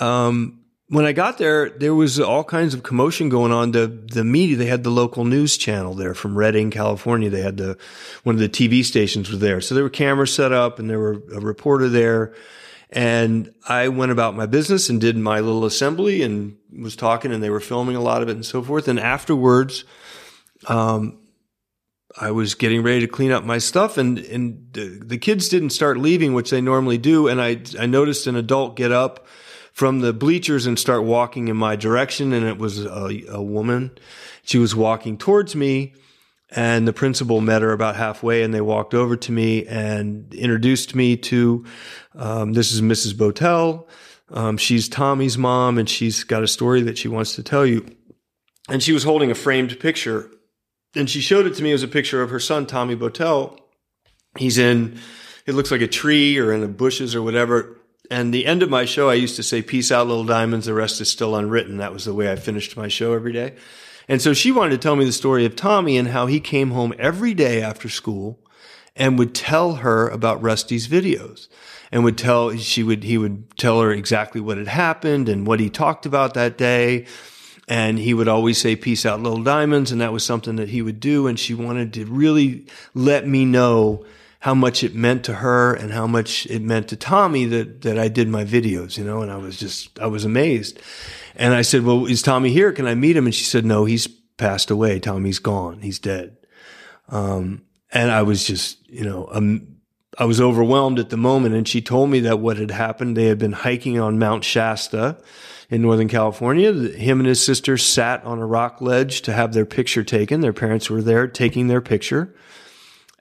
um, when I got there, there was all kinds of commotion going on. The the media, they had the local news channel there from Redding, California. They had the one of the TV stations was there, so there were cameras set up, and there were a reporter there and I went about my business and did my little assembly and was talking and they were filming a lot of it and so forth. And afterwards, um, I was getting ready to clean up my stuff and, and the, kids didn't start leaving, which they normally do. And I, I noticed an adult get up from the bleachers and start walking in my direction. And it was a, a woman. She was walking towards me and the principal met her about halfway and they walked over to me and introduced me to um, this is mrs botel um, she's tommy's mom and she's got a story that she wants to tell you. And she was holding a framed picture and she showed it to me. As a picture of her son tommy botel he's in it looks like a tree or in the bushes or whatever. And the end of my show i used to say peace out little diamonds. The rest is still unwritten. That was the way i finished my show every day and so she wanted to tell me the story of Tommy and how he came home every day after school and would tell her about Rusty's videos and would tell, she would, he would tell her exactly what had happened and what he talked about that day. And he would always say, peace out, little diamonds. And that was something that he would do. And she wanted to really let me know how much it meant to her and how much it meant to Tommy that, that I did my videos, you know, and I was just, I was amazed. And I said, well, is Tommy here? Can I meet him? And she said, no, he's passed away. Tommy's gone. He's dead. Um, and I was just, you know, um, I was overwhelmed at the moment. And she told me that what had happened, they had been hiking on Mount Shasta in Northern California. Him and his sister sat on a rock ledge to have their picture taken. Their parents were there taking their picture.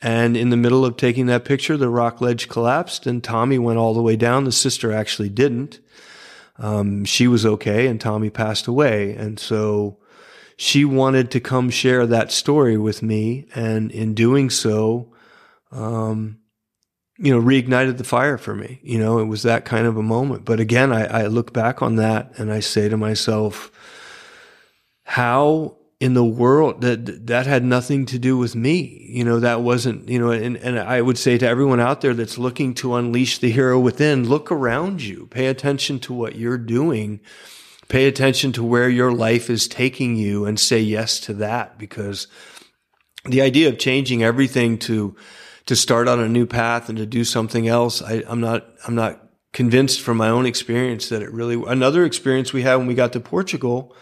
And in the middle of taking that picture, the rock ledge collapsed and Tommy went all the way down. The sister actually didn't um, she was okay and Tommy passed away. And so she wanted to come share that story with me. And in doing so, um, you know, reignited the fire for me. You know, it was that kind of a moment. But again, I, I look back on that and I say to myself, how in the world that that had nothing to do with me. You know that wasn't you know and, and i would say to everyone out there that's looking to unleash the hero within look around you. Pay attention to what you're doing. Pay attention to where your life is taking you and say yes to that because the idea of changing everything to to start on a new path and to do something else I, i'm not i'm not convinced from my own experience that it really another experience we had when we got to portugal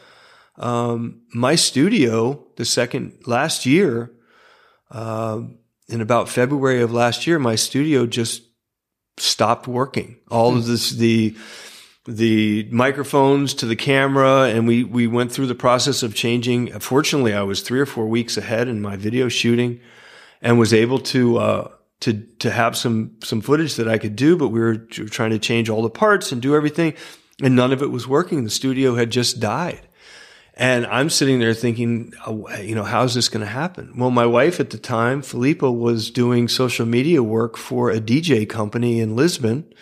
um, my studio, the second last year, uh, in about February of last year, my studio just stopped working. All of this, the the microphones to the camera, and we we went through the process of changing. Fortunately, I was three or four weeks ahead in my video shooting, and was able to. Uh, to, to have some, some footage that I could do, but we were trying to change all the parts and do everything and none of it was working. The studio had just died. And I'm sitting there thinking, oh, you know, how's this going to happen? Well, my wife at the time, Philippa, was doing social media work for a DJ company in Lisbon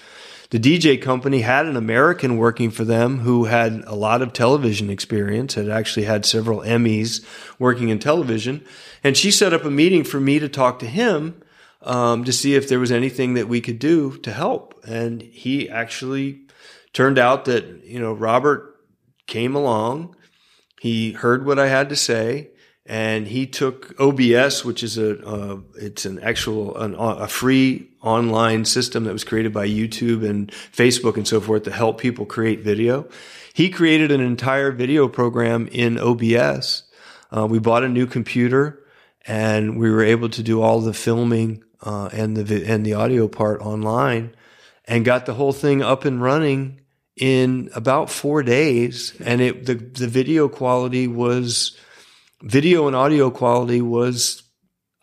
the DJ company had an American working for them who had a lot of television experience, had actually had several Emmys working in television. And she set up a meeting for me to talk to him um, to see if there was anything that we could do to help. And he actually turned out that, you know, Robert came along. He heard what I had to say and he took OBS, which is a uh, it's an actual an, a free online system that was created by YouTube and Facebook and so forth to help people create video. He created an entire video program in OBS. Uh, we bought a new computer, and we were able to do all the filming uh, and the and the audio part online, and got the whole thing up and running in about four days. And it the the video quality was video and audio quality was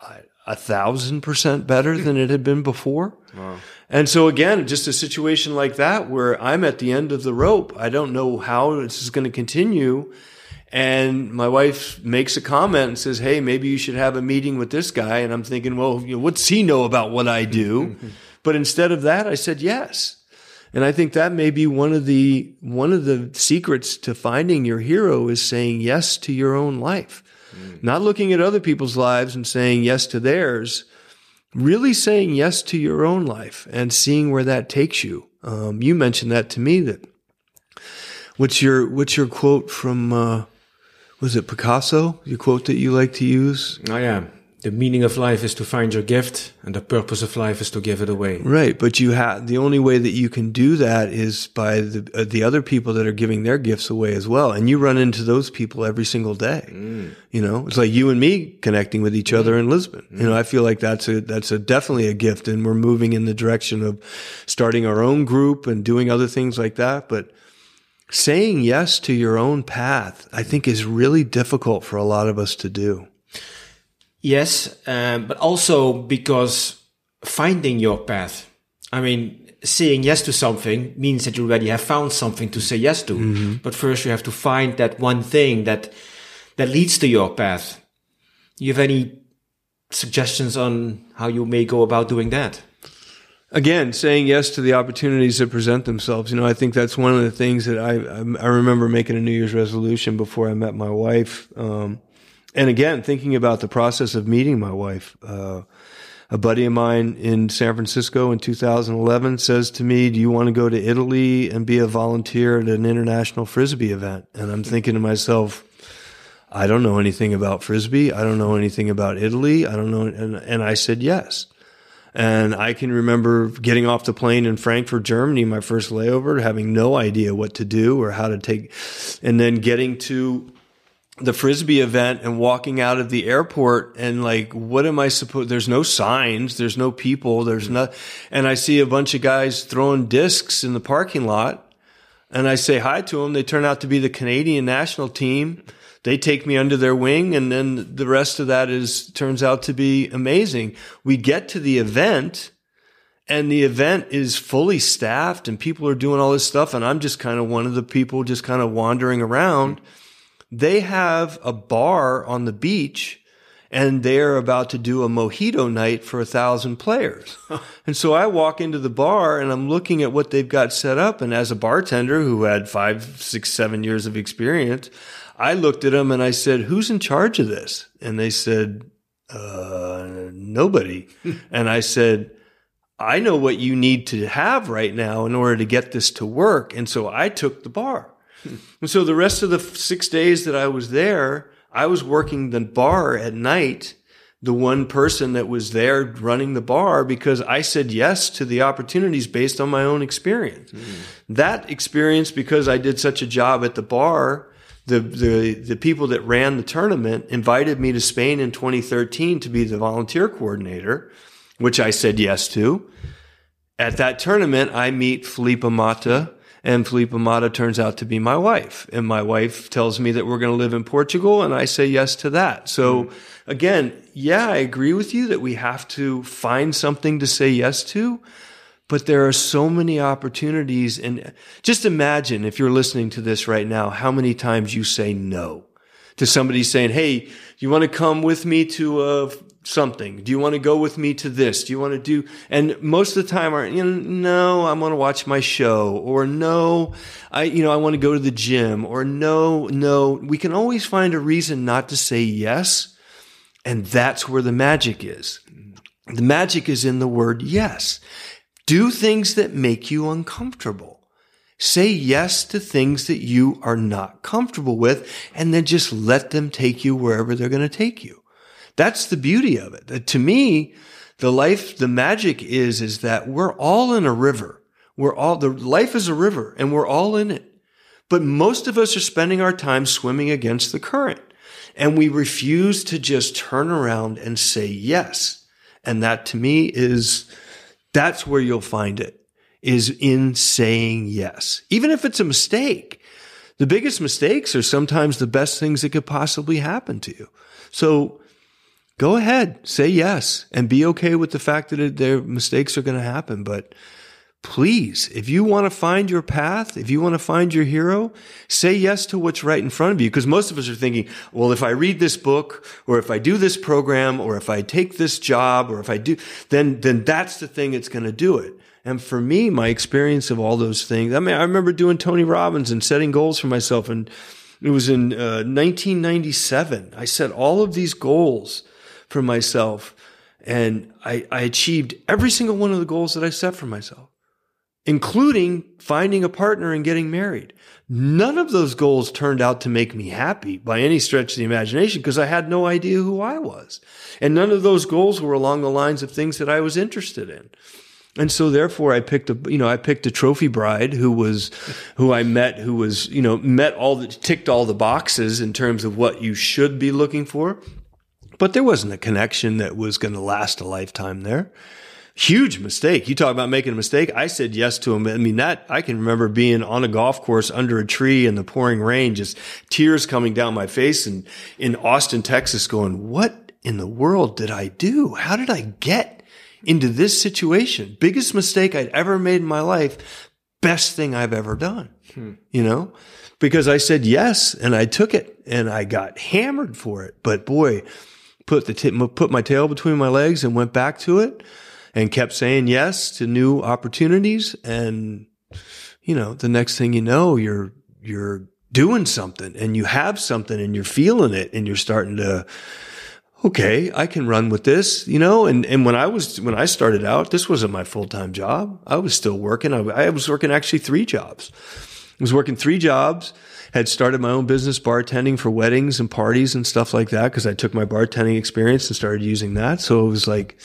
uh, a thousand percent better than it had been before. Wow. And so again, just a situation like that where I'm at the end of the rope. I don't know how this is going to continue. And my wife makes a comment and says, Hey, maybe you should have a meeting with this guy. And I'm thinking, well, you know, what's he know about what I do? but instead of that, I said yes. And I think that may be one of the, one of the secrets to finding your hero is saying yes to your own life. Mm. Not looking at other people's lives and saying yes to theirs, really saying yes to your own life and seeing where that takes you. Um, you mentioned that to me that what's your, what's your quote from, uh, was it Picasso? Your quote that you like to use? Oh yeah the meaning of life is to find your gift and the purpose of life is to give it away right but you have the only way that you can do that is by the uh, the other people that are giving their gifts away as well and you run into those people every single day mm. you know it's like you and me connecting with each mm. other in Lisbon mm. you know i feel like that's a that's a definitely a gift and we're moving in the direction of starting our own group and doing other things like that but saying yes to your own path i think is really difficult for a lot of us to do Yes, um, but also because finding your path. I mean, saying yes to something means that you already have found something to say yes to. Mm-hmm. But first, you have to find that one thing that that leads to your path. You have any suggestions on how you may go about doing that? Again, saying yes to the opportunities that present themselves. You know, I think that's one of the things that I I remember making a New Year's resolution before I met my wife. Um, and again, thinking about the process of meeting my wife, uh, a buddy of mine in San Francisco in 2011 says to me, Do you want to go to Italy and be a volunteer at an international frisbee event? And I'm thinking to myself, I don't know anything about frisbee. I don't know anything about Italy. I don't know. And, and I said yes. And I can remember getting off the plane in Frankfurt, Germany, my first layover, having no idea what to do or how to take, and then getting to the frisbee event and walking out of the airport and like what am i supposed there's no signs there's no people there's no and i see a bunch of guys throwing discs in the parking lot and i say hi to them they turn out to be the canadian national team. They take me under their wing and then the rest of that is turns out to be amazing. We get to the event and the event is fully staffed and people are doing all this stuff and i'm just kind of one of the people just kind of wandering around. mm-hmm they have a bar on the beach and they're about to do a mojito night for a thousand players. and so I walk into the bar and I'm looking at what they've got set up. And as a bartender who had five, six, seven years of experience, I looked at them and I said, who's in charge of this? And they said, uh, nobody. and I said, I know what you need to have right now in order to get this to work. And so I took the bar. And so the rest of the six days that I was there, I was working the bar at night, the one person that was there running the bar because I said yes to the opportunities based on my own experience. Mm. That experience, because I did such a job at the bar, the, the, the people that ran the tournament invited me to Spain in 2013 to be the volunteer coordinator, which I said yes to. At that tournament, I meet Filipa Mata, and Filipa Mata turns out to be my wife. And my wife tells me that we're going to live in Portugal, and I say yes to that. So mm. again, yeah, I agree with you that we have to find something to say yes to. But there are so many opportunities. And just imagine if you're listening to this right now, how many times you say no to somebody saying, Hey, you want to come with me to a something? Do you want to go with me to this? Do you want to do? And most of the time, are you know, no, I want to watch my show, or no, I you know I want to go to the gym, or no, no. We can always find a reason not to say yes, and that's where the magic is. The magic is in the word yes. Do things that make you uncomfortable. Say yes to things that you are not comfortable with and then just let them take you wherever they're going to take you. That's the beauty of it. To me, the life, the magic is, is that we're all in a river. We're all, the life is a river and we're all in it. But most of us are spending our time swimming against the current and we refuse to just turn around and say yes. And that to me is, that's where you'll find it is in saying yes, even if it's a mistake. The biggest mistakes are sometimes the best things that could possibly happen to you. So go ahead, say yes and be okay with the fact that their mistakes are going to happen. But please, if you want to find your path, if you want to find your hero, say yes to what's right in front of you. Because most of us are thinking, well, if I read this book or if I do this program or if I take this job or if I do, then, then that's the thing that's going to do it. And for me, my experience of all those things, I mean, I remember doing Tony Robbins and setting goals for myself. And it was in uh, 1997. I set all of these goals for myself. And I, I achieved every single one of the goals that I set for myself, including finding a partner and getting married. None of those goals turned out to make me happy by any stretch of the imagination because I had no idea who I was. And none of those goals were along the lines of things that I was interested in. And so therefore I picked a, you know, I picked a trophy bride who was, who I met, who was, you know, met all the, ticked all the boxes in terms of what you should be looking for. But there wasn't a connection that was going to last a lifetime there. Huge mistake. You talk about making a mistake. I said yes to him. I mean, that I can remember being on a golf course under a tree in the pouring rain, just tears coming down my face and in Austin, Texas going, what in the world did I do? How did I get into this situation. Biggest mistake I'd ever made in my life. Best thing I've ever done. Hmm. You know, because I said yes and I took it and I got hammered for it. But boy, put the t- put my tail between my legs and went back to it and kept saying yes to new opportunities. And you know, the next thing you know, you're you're doing something and you have something and you're feeling it and you're starting to okay, I can run with this, you know, and, and when I was, when I started out, this wasn't my full-time job. I was still working. I, I was working actually three jobs. I was working three jobs, had started my own business bartending for weddings and parties and stuff like that. Cause I took my bartending experience and started using that. So it was like,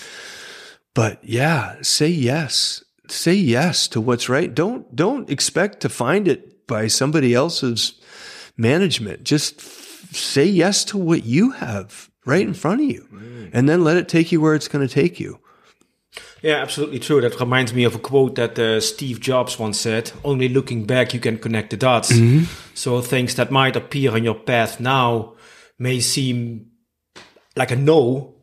but yeah, say yes, say yes to what's right. Don't, don't expect to find it by somebody else's management. Just say yes to what you have right in front of you mm. and then let it take you where it's going to take you. Yeah, absolutely true. That reminds me of a quote that uh, Steve Jobs once said Only looking back, you can connect the dots. Mm-hmm. So things that might appear on your path now may seem like a no.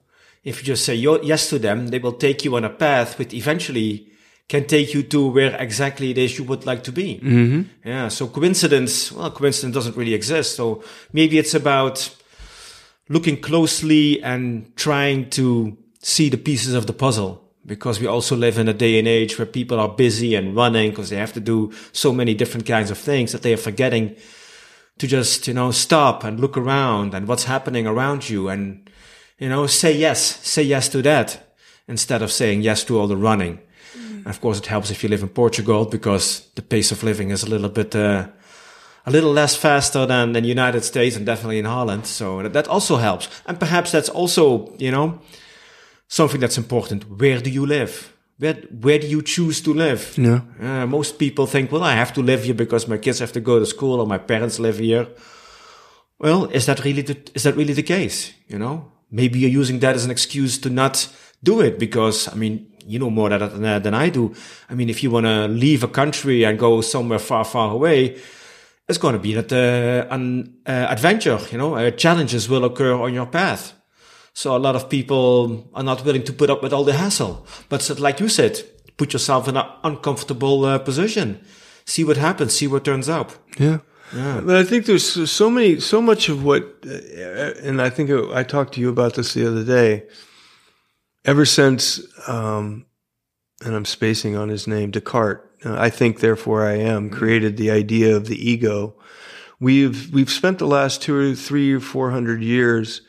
If you just say yes to them, they will take you on a path which eventually can take you to where exactly it is you would like to be. Mm-hmm. Yeah. So coincidence, well, coincidence doesn't really exist. So maybe it's about looking closely and trying to see the pieces of the puzzle because we also live in a day and age where people are busy and running because they have to do so many different kinds of things that they are forgetting to just, you know, stop and look around and what's happening around you and, you know, say yes, say yes to that instead of saying yes to all the running. Mm. Of course, it helps if you live in Portugal because the pace of living is a little bit, uh, a little less faster than the United States and definitely in Holland. So that, that also helps. And perhaps that's also, you know, something that's important. Where do you live? Where, where do you choose to live? Yeah. Uh, most people think, well, I have to live here because my kids have to go to school or my parents live here. Well, is that really the, is that really the case? You know, maybe you're using that as an excuse to not do it because, I mean, you know more than, than I do. I mean, if you want to leave a country and go somewhere far, far away, it's going to be that uh, an uh, adventure, you know, uh, challenges will occur on your path. So a lot of people are not willing to put up with all the hassle. But like you said, put yourself in an uncomfortable uh, position. See what happens. See what turns up. Yeah. Yeah. But I think there's so many, so much of what, uh, and I think I talked to you about this the other day. ever since, um, and I'm spacing on his name, Descartes, uh, I think, therefore I am, mm-hmm. created the idea of the ego. We've, we've spent the last two or three or four hundred years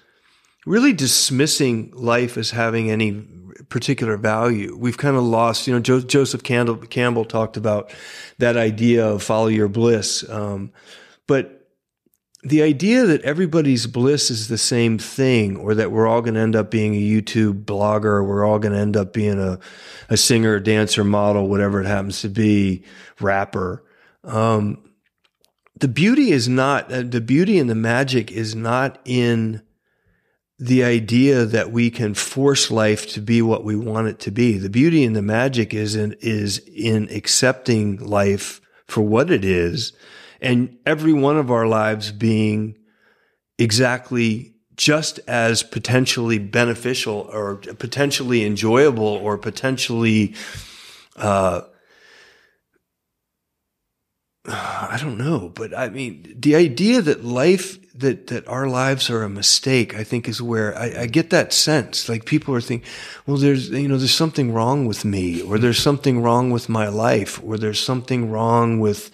really dismissing life as having any particular value. We've kind of lost, you know, jo- Joseph Campbell, Campbell, talked about that idea of follow your bliss. Um, but the idea that everybody's bliss is the same thing or that we're all going to end up being a YouTube blogger, or we're all going to end up being a, a singer, dancer, model, whatever it happens to be, rapper. Um, the beauty is not, uh, the beauty and the magic is not in the idea that we can force life to be what we want it to be. The beauty and the magic is in, is in accepting life for what it is and every one of our lives being exactly just as potentially beneficial or potentially enjoyable or potentially uh, I don't know, but I mean, the idea that life, that, that our lives are a mistake, I think is where I, I, get that sense. Like people are thinking, well, there's, you know, there's something wrong with me, or there's something wrong with my life, or there's something wrong with,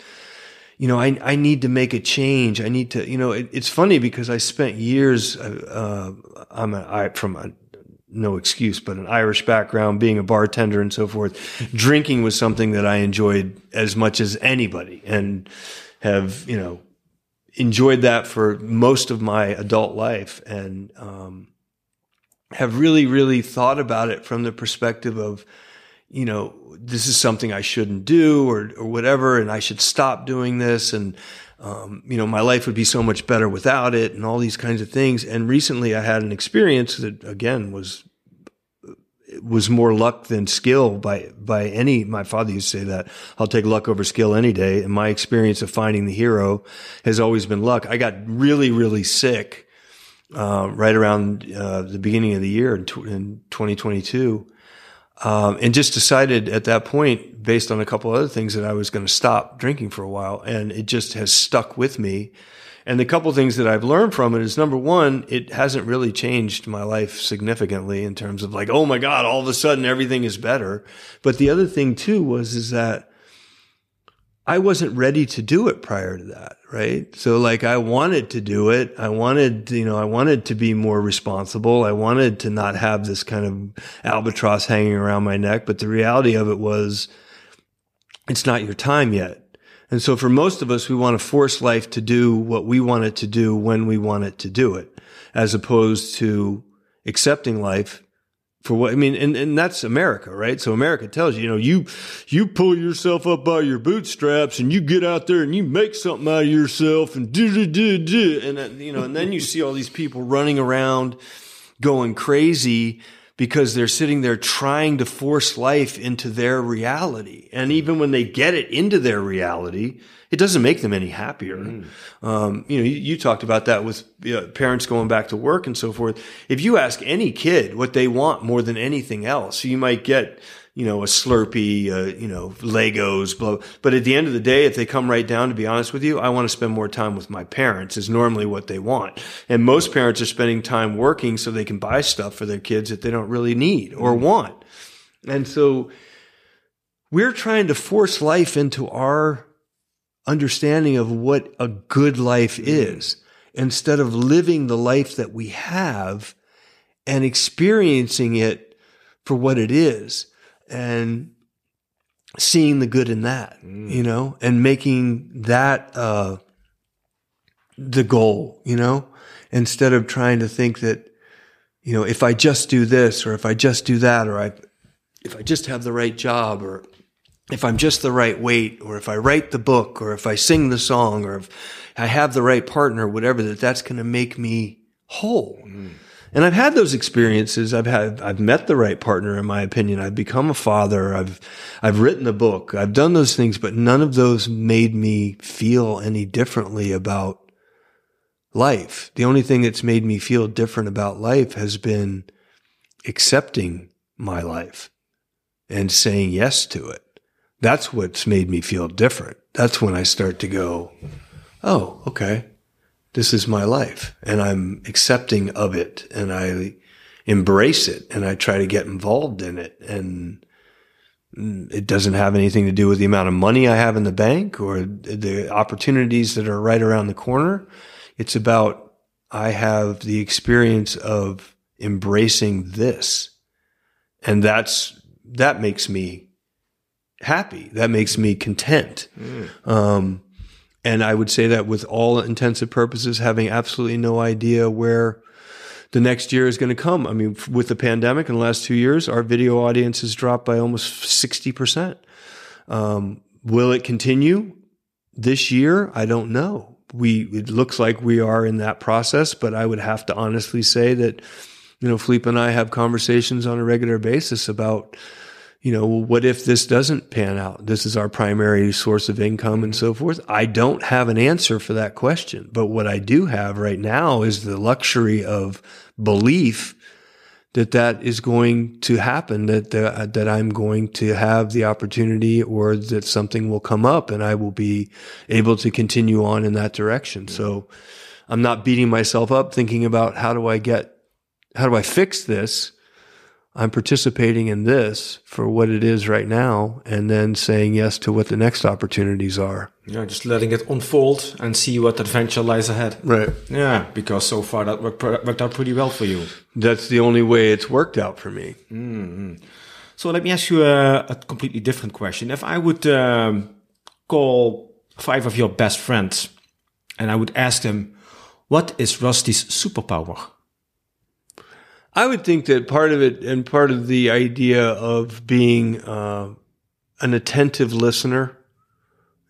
you know, I, I need to make a change. I need to, you know, it, it's funny because I spent years, uh, uh I'm a, I, from a, no excuse, but an Irish background, being a bartender and so forth. Drinking was something that I enjoyed as much as anybody and have, you know, enjoyed that for most of my adult life and, um, have really, really thought about it from the perspective of, you know, this is something I shouldn't do or, or whatever, and I should stop doing this. And, um, you know, my life would be so much better without it and all these kinds of things. And recently I had an experience that again was, was more luck than skill by, by any, my father used to say that I'll take luck over skill any day. And my experience of finding the hero has always been luck. I got really, really sick, uh, right around, uh, the beginning of the year in, in 2022 um, and just decided at that point, based on a couple other things, that I was going to stop drinking for a while. And it just has stuck with me. And the couple things that I've learned from it is number one, it hasn't really changed my life significantly in terms of like, oh my God, all of a sudden everything is better. But the other thing too was, is that I wasn't ready to do it prior to that, right? So like I wanted to do it. I wanted, you know, I wanted to be more responsible. I wanted to not have this kind of albatross hanging around my neck. But the reality of it was it's not your time yet. And so for most of us, we want to force life to do what we want it to do when we want it to do it, as opposed to accepting life for what I mean, and, and that's America, right? So America tells you, you know, you you pull yourself up by your bootstraps and you get out there and you make something out of yourself and do do do do, and you know, and then you see all these people running around going crazy because they're sitting there trying to force life into their reality, and even when they get it into their reality, it doesn't make them any happier. Mm. Um, you know, you, you, talked about that with you know, parents going back to work and so forth. If you ask any kid what they want more than anything else, you might get, you know, a Slurpee, uh, you know, Legos, blah. But at the end of the day, if they come right down, to be honest with you, I want to spend more time with my parents is normally what they want. And most parents are spending time working so they can buy stuff for their kids that they don't really need or mm. want. And so we're trying to force life into our understanding of what a good life is instead of living the life that we have and experiencing it for what it is and seeing the good in that, mm. you know, and making that, uh, the goal, you know, instead of trying to think that, you know, if I just do this or if I just do that or I, if I just have the right job or if I'm just the right weight, or if I write the book, or if I sing the song, or if I have the right partner, whatever, that that's going to make me whole. Mm. And I've had those experiences. I've had, I've met the right partner, in my opinion. I've become a father. I've, I've written a book. I've done those things, but none of those made me feel any differently about life. The only thing that's made me feel different about life has been accepting my life and saying yes to it. That's what's made me feel different. That's when I start to go, oh, okay, this is my life and I'm accepting of it. And I embrace it and I try to get involved in it. And it doesn't have anything to do with the amount of money I have in the bank or the opportunities that are right around the corner. It's about I have the experience of embracing this. And that's, that makes me happy. That makes me content. Mm. Um, and I would say that with all intensive purposes, having absolutely no idea where the next year is going to come. I mean, with the pandemic in the last two years, our video audience has dropped by almost 60%. Um, will it continue this year? I don't know. We, it looks like we are in that process, but I would have to honestly say that, you know, Philippe and I have conversations on a regular basis about, you know, what if this doesn't pan out? This is our primary source of income and so mm-hmm. forth. I don't have an answer for that question. But what I do have right now is the luxury of belief that that is going to happen, that, the, that I'm going to have the opportunity or that something will come up and I will be able to continue on in that direction. So I'm not beating myself up thinking about how do I get, how do I fix this? I'm participating in this for what it is right now and then saying yes to what the next opportunities are. Yeah, just letting it unfold and see what adventure lies ahead. Right. Yeah, because so far that worked, worked out pretty well for you. That's the only way it's worked out for me. Mm-hmm. So let me ask you a, a, completely different question. If I would um, call five of your best friends and I would ask them, what is Rusty's superpower? I would think that part of it and part of the idea of being uh, an attentive listener,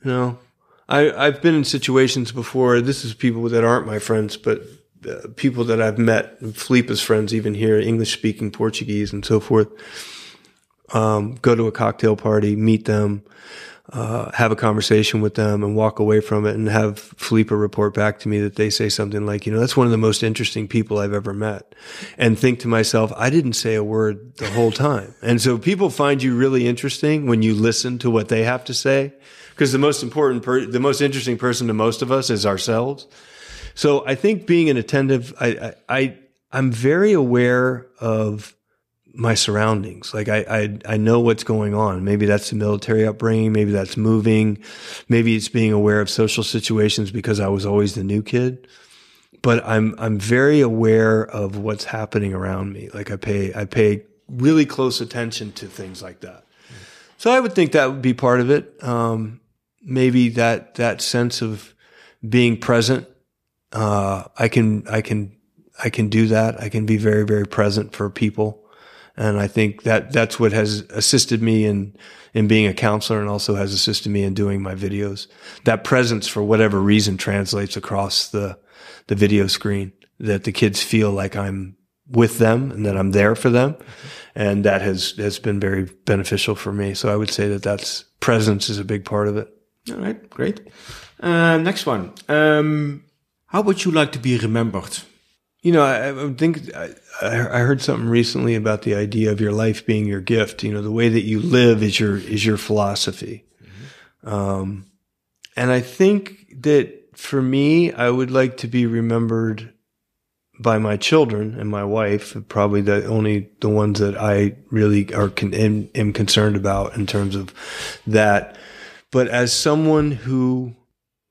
you know, I, I've been in situations before. This is people that aren't my friends, but uh, people that I've met, Philippe's friends, even here, English speaking Portuguese and so forth. Um, go to a cocktail party, meet them, uh, have a conversation with them and walk away from it and have Philippe report back to me that they say something like, you know, that's one of the most interesting people I've ever met. And think to myself, I didn't say a word the whole time. And so people find you really interesting when you listen to what they have to say. Because the most important, per- the most interesting person to most of us is ourselves. So I think being an attentive, I, I, I I'm very aware of my surroundings. Like I, I, I know what's going on. Maybe that's the military upbringing. Maybe that's moving. Maybe it's being aware of social situations because I was always the new kid. But I'm, I'm very aware of what's happening around me. Like I pay, I pay really close attention to things like that. So I would think that would be part of it. Um, maybe that, that sense of being present. Uh, I can, I can, I can do that. I can be very, very present for people. And I think that that's what has assisted me in, in being a counselor and also has assisted me in doing my videos. That presence for whatever reason translates across the, the video screen that the kids feel like I'm with them and that I'm there for them. And that has, has been very beneficial for me. So I would say that that's presence is a big part of it. All right. Great. Uh, next one. Um, how would you like to be remembered? You know, I, I think I heard something recently about the idea of your life being your gift. You know, the way that you live is your is your philosophy. Mm-hmm. Um, and I think that for me, I would like to be remembered by my children and my wife, probably the only the ones that I really are con- am, am concerned about in terms of that. But as someone who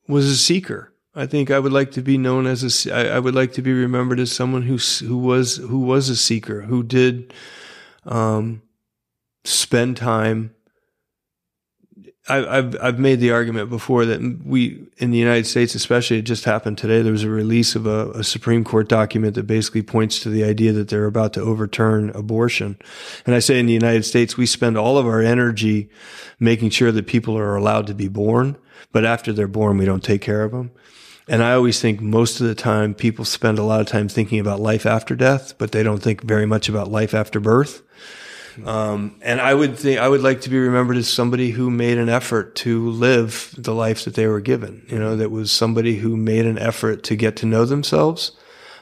was a seeker, I think I would like to be known as a. I, I would like to be remembered as someone who who was who was a seeker, who did um, spend time. I, I've I've made the argument before that we in the United States, especially, it just happened today. There was a release of a, a Supreme Court document that basically points to the idea that they're about to overturn abortion. And I say in the United States, we spend all of our energy making sure that people are allowed to be born, but after they're born, we don't take care of them. And I always think most of the time people spend a lot of time thinking about life after death, but they don't think very much about life after birth. Um, and I would think I would like to be remembered as somebody who made an effort to live the life that they were given. You know, that was somebody who made an effort to get to know themselves,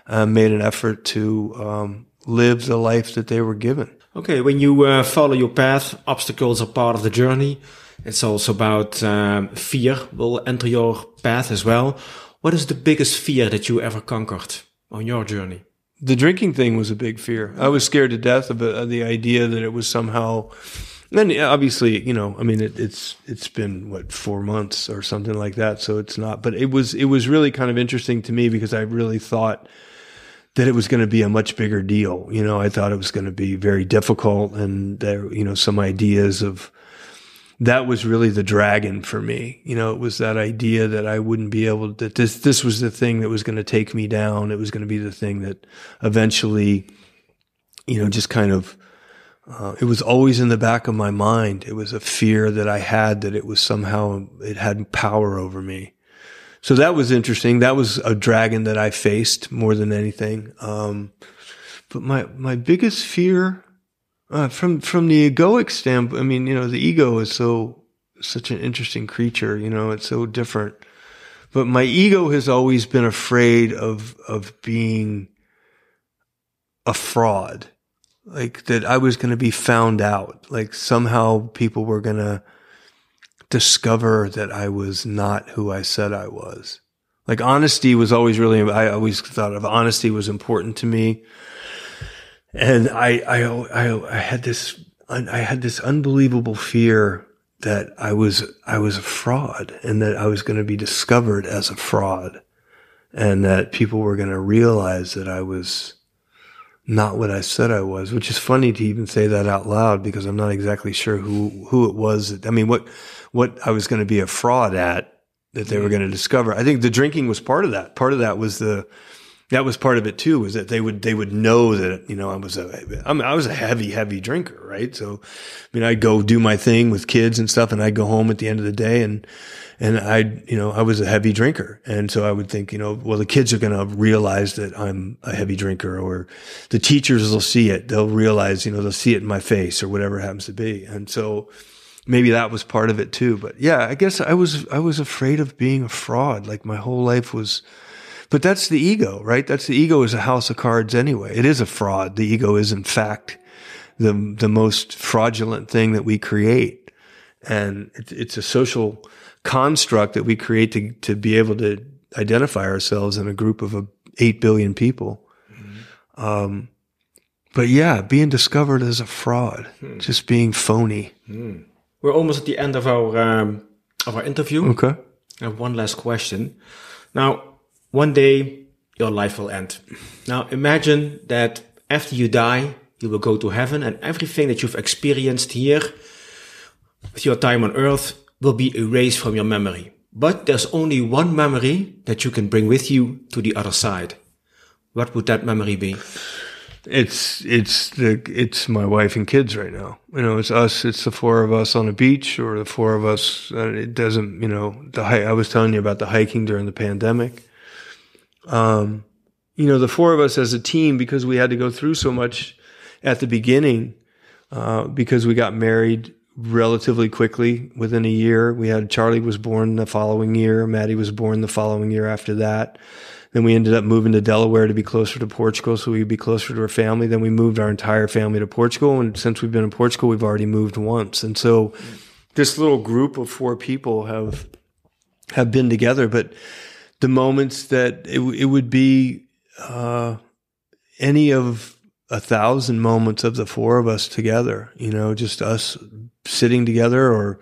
uh, made an effort to um, live the life that they were given. Okay, when you uh, follow your path, obstacles are part of the journey. It's also about um, fear will enter your path as well. What is the biggest fear that you ever conquered on your journey? the drinking thing was a big fear. I was scared to death of, of the idea that it was somehow. And obviously, you know, I mean, it, it's it's been what four months or something like that, so it's not. But it was it was really kind of interesting to me because I really thought that it was going to be a much bigger deal. You know, I thought it was going to be very difficult, and there, you know, some ideas of that was really the dragon for me. You know, it was that idea that I wouldn't be able that this this was the thing that was going to take me down. It was going to be the thing that eventually, you know, just kind of. Uh, it was always in the back of my mind. It was a fear that I had that it was somehow it had power over me. So that was interesting. That was a dragon that I faced more than anything. Um, but my my biggest fear uh, from from the egoic standpoint, I mean, you know, the ego is so such an interesting creature. You know, it's so different. But my ego has always been afraid of of being a fraud, like that I was going to be found out, like somehow people were going to discover that I was not who I said I was. Like honesty was always really, I always thought of honesty was important to me and I, I, I, I had this, I had this unbelievable fear that I was, I was a fraud and that I was going to be discovered as a fraud and that people were going to realize that I was not what I said I was, which is funny to even say that out loud because I'm not exactly sure who, who it was. I mean, what, what I was going to be a fraud at that they were mm. going to discover. I think the drinking was part of that. Part of that was the, that was part of it too was that they would they would know that you know I was a I, I was a heavy heavy drinker right? So I mean I'd go do my thing with kids and stuff and I'd go home at the end of the day and and I you know I was a heavy drinker. And so I would think you know well the kids are going to realize that I'm a heavy drinker or the teachers will see it. They'll realize you know they'll see it in my face or whatever happens to be. And so maybe that was part of it too. But yeah I guess I was I was afraid of being a fraud. Like my whole life was but that's the ego, right? That's the ego is a house of cards anyway. It is a fraud. The ego is in fact the, the most fraudulent thing that we create. And it, it's a social construct that we create to, to be able to identify ourselves in a group of uh, 8 billion people. Mm-hmm. Um, but yeah, being discovered as a fraud, hmm. just being phony. Hmm. We're almost at the end of our um, of our interview. Okay. I have one last question. Now, one day your life will end. Now imagine that after you die, you will go to heaven and everything that you've experienced here with your time on earth will be erased from your memory. But there's only one memory that you can bring with you to the other side. What would that memory be? It's it's the it's my wife and kids right now. You know, it's us. It's the four of us on a beach, or the four of us. Uh, it doesn't. You know, the I was telling you about the hiking during the pandemic um, you know, the four of us as a team, because we had to go through so much at the beginning, uh, because we got married relatively quickly within a year. We had Charlie was born the following year. Maddie was born the following year after that. Then we ended up moving to Delaware to be closer to Portugal so we'd be closer to our family. Then we moved our entire family to Portugal. And since we've been in Portugal, we've already moved once. And so this little group of four people have, have been together, but the moments that it, it would be uh, any of a thousand moments of the four of us together, you know, just us sitting together or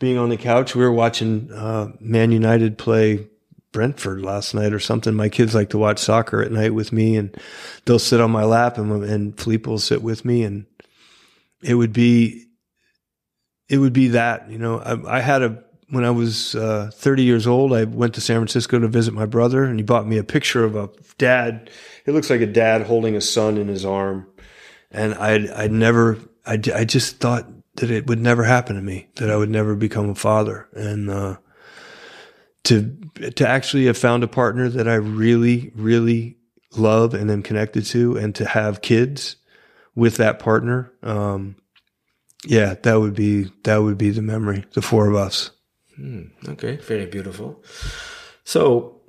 being on the couch. We were watching uh, Man United play Brentford last night or something. My kids like to watch soccer at night with me, and they'll sit on my lap, and, and Filipa will sit with me, and it would be, it would be that. You know, I, I had a when I was uh, 30 years old, I went to San Francisco to visit my brother, and he bought me a picture of a dad. It looks like a dad holding a son in his arm, and I'd I'd never I I just thought that it would never happen to me, that I would never become a father, and uh, to to actually have found a partner that I really really love and am connected to, and to have kids with that partner. Um, yeah, that would be that would be the memory. The four of us. Hmm, okay, very beautiful. So,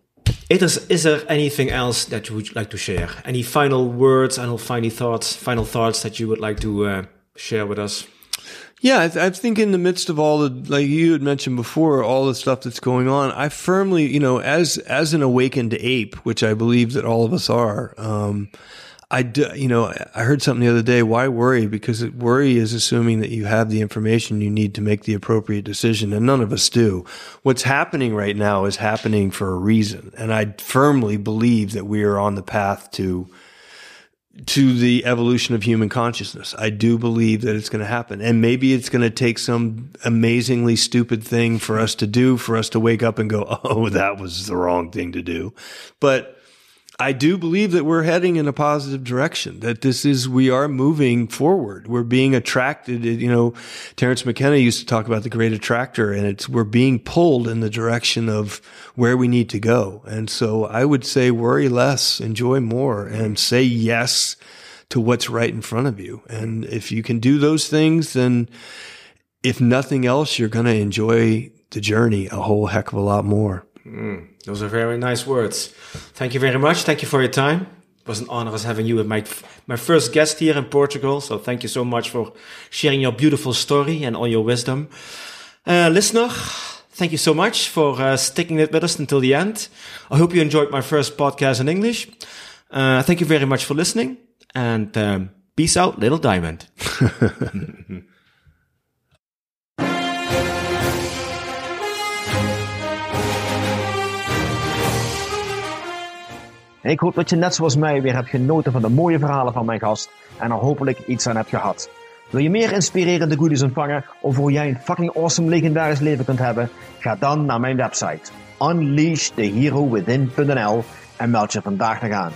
is, is there anything else that you would like to share? Any final words, any final thoughts, final thoughts that you would like to uh, share with us? Yeah, I, th- I, think in the midst of all the, like you had mentioned before, all the stuff that's going on, I firmly, you know, as as an awakened ape, which I believe that all of us are, um, I do, you know, I heard something the other day. Why worry? Because worry is assuming that you have the information you need to make the appropriate decision, and none of us do. What's happening right now is happening for a reason, and I firmly believe that we are on the path to to the evolution of human consciousness. I do believe that it's going to happen. And maybe it's going to take some amazingly stupid thing for us to do, for us to wake up and go, Oh, that was the wrong thing to do. But I do believe that we're heading in a positive direction, that this is, we are moving forward. We're being attracted. You know, Terence McKenna used to talk about the great attractor and it's, we're being pulled in the direction of where we need to go. And so I would say worry less, enjoy more and say yes to what's right in front of you. And if you can do those things, then if nothing else, you're going to enjoy the journey a whole heck of a lot more. Mm, those are very nice words. Thank you very much. Thank you for your time. It was an honor as having you as my my first guest here in Portugal. So thank you so much for sharing your beautiful story and all your wisdom. Uh, listener, thank you so much for uh, sticking it with us until the end. I hope you enjoyed my first podcast in English. Uh, thank you very much for listening and um, peace out, little diamond. ik hoop dat je net zoals mij weer hebt genoten van de mooie verhalen van mijn gast en er hopelijk iets aan hebt gehad. Wil je meer inspirerende goodies ontvangen of hoe jij een fucking awesome legendarisch leven kunt hebben? Ga dan naar mijn website unleashtheherowithin.nl en meld je vandaag nog aan.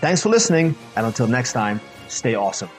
Thanks for listening and until next time, stay awesome.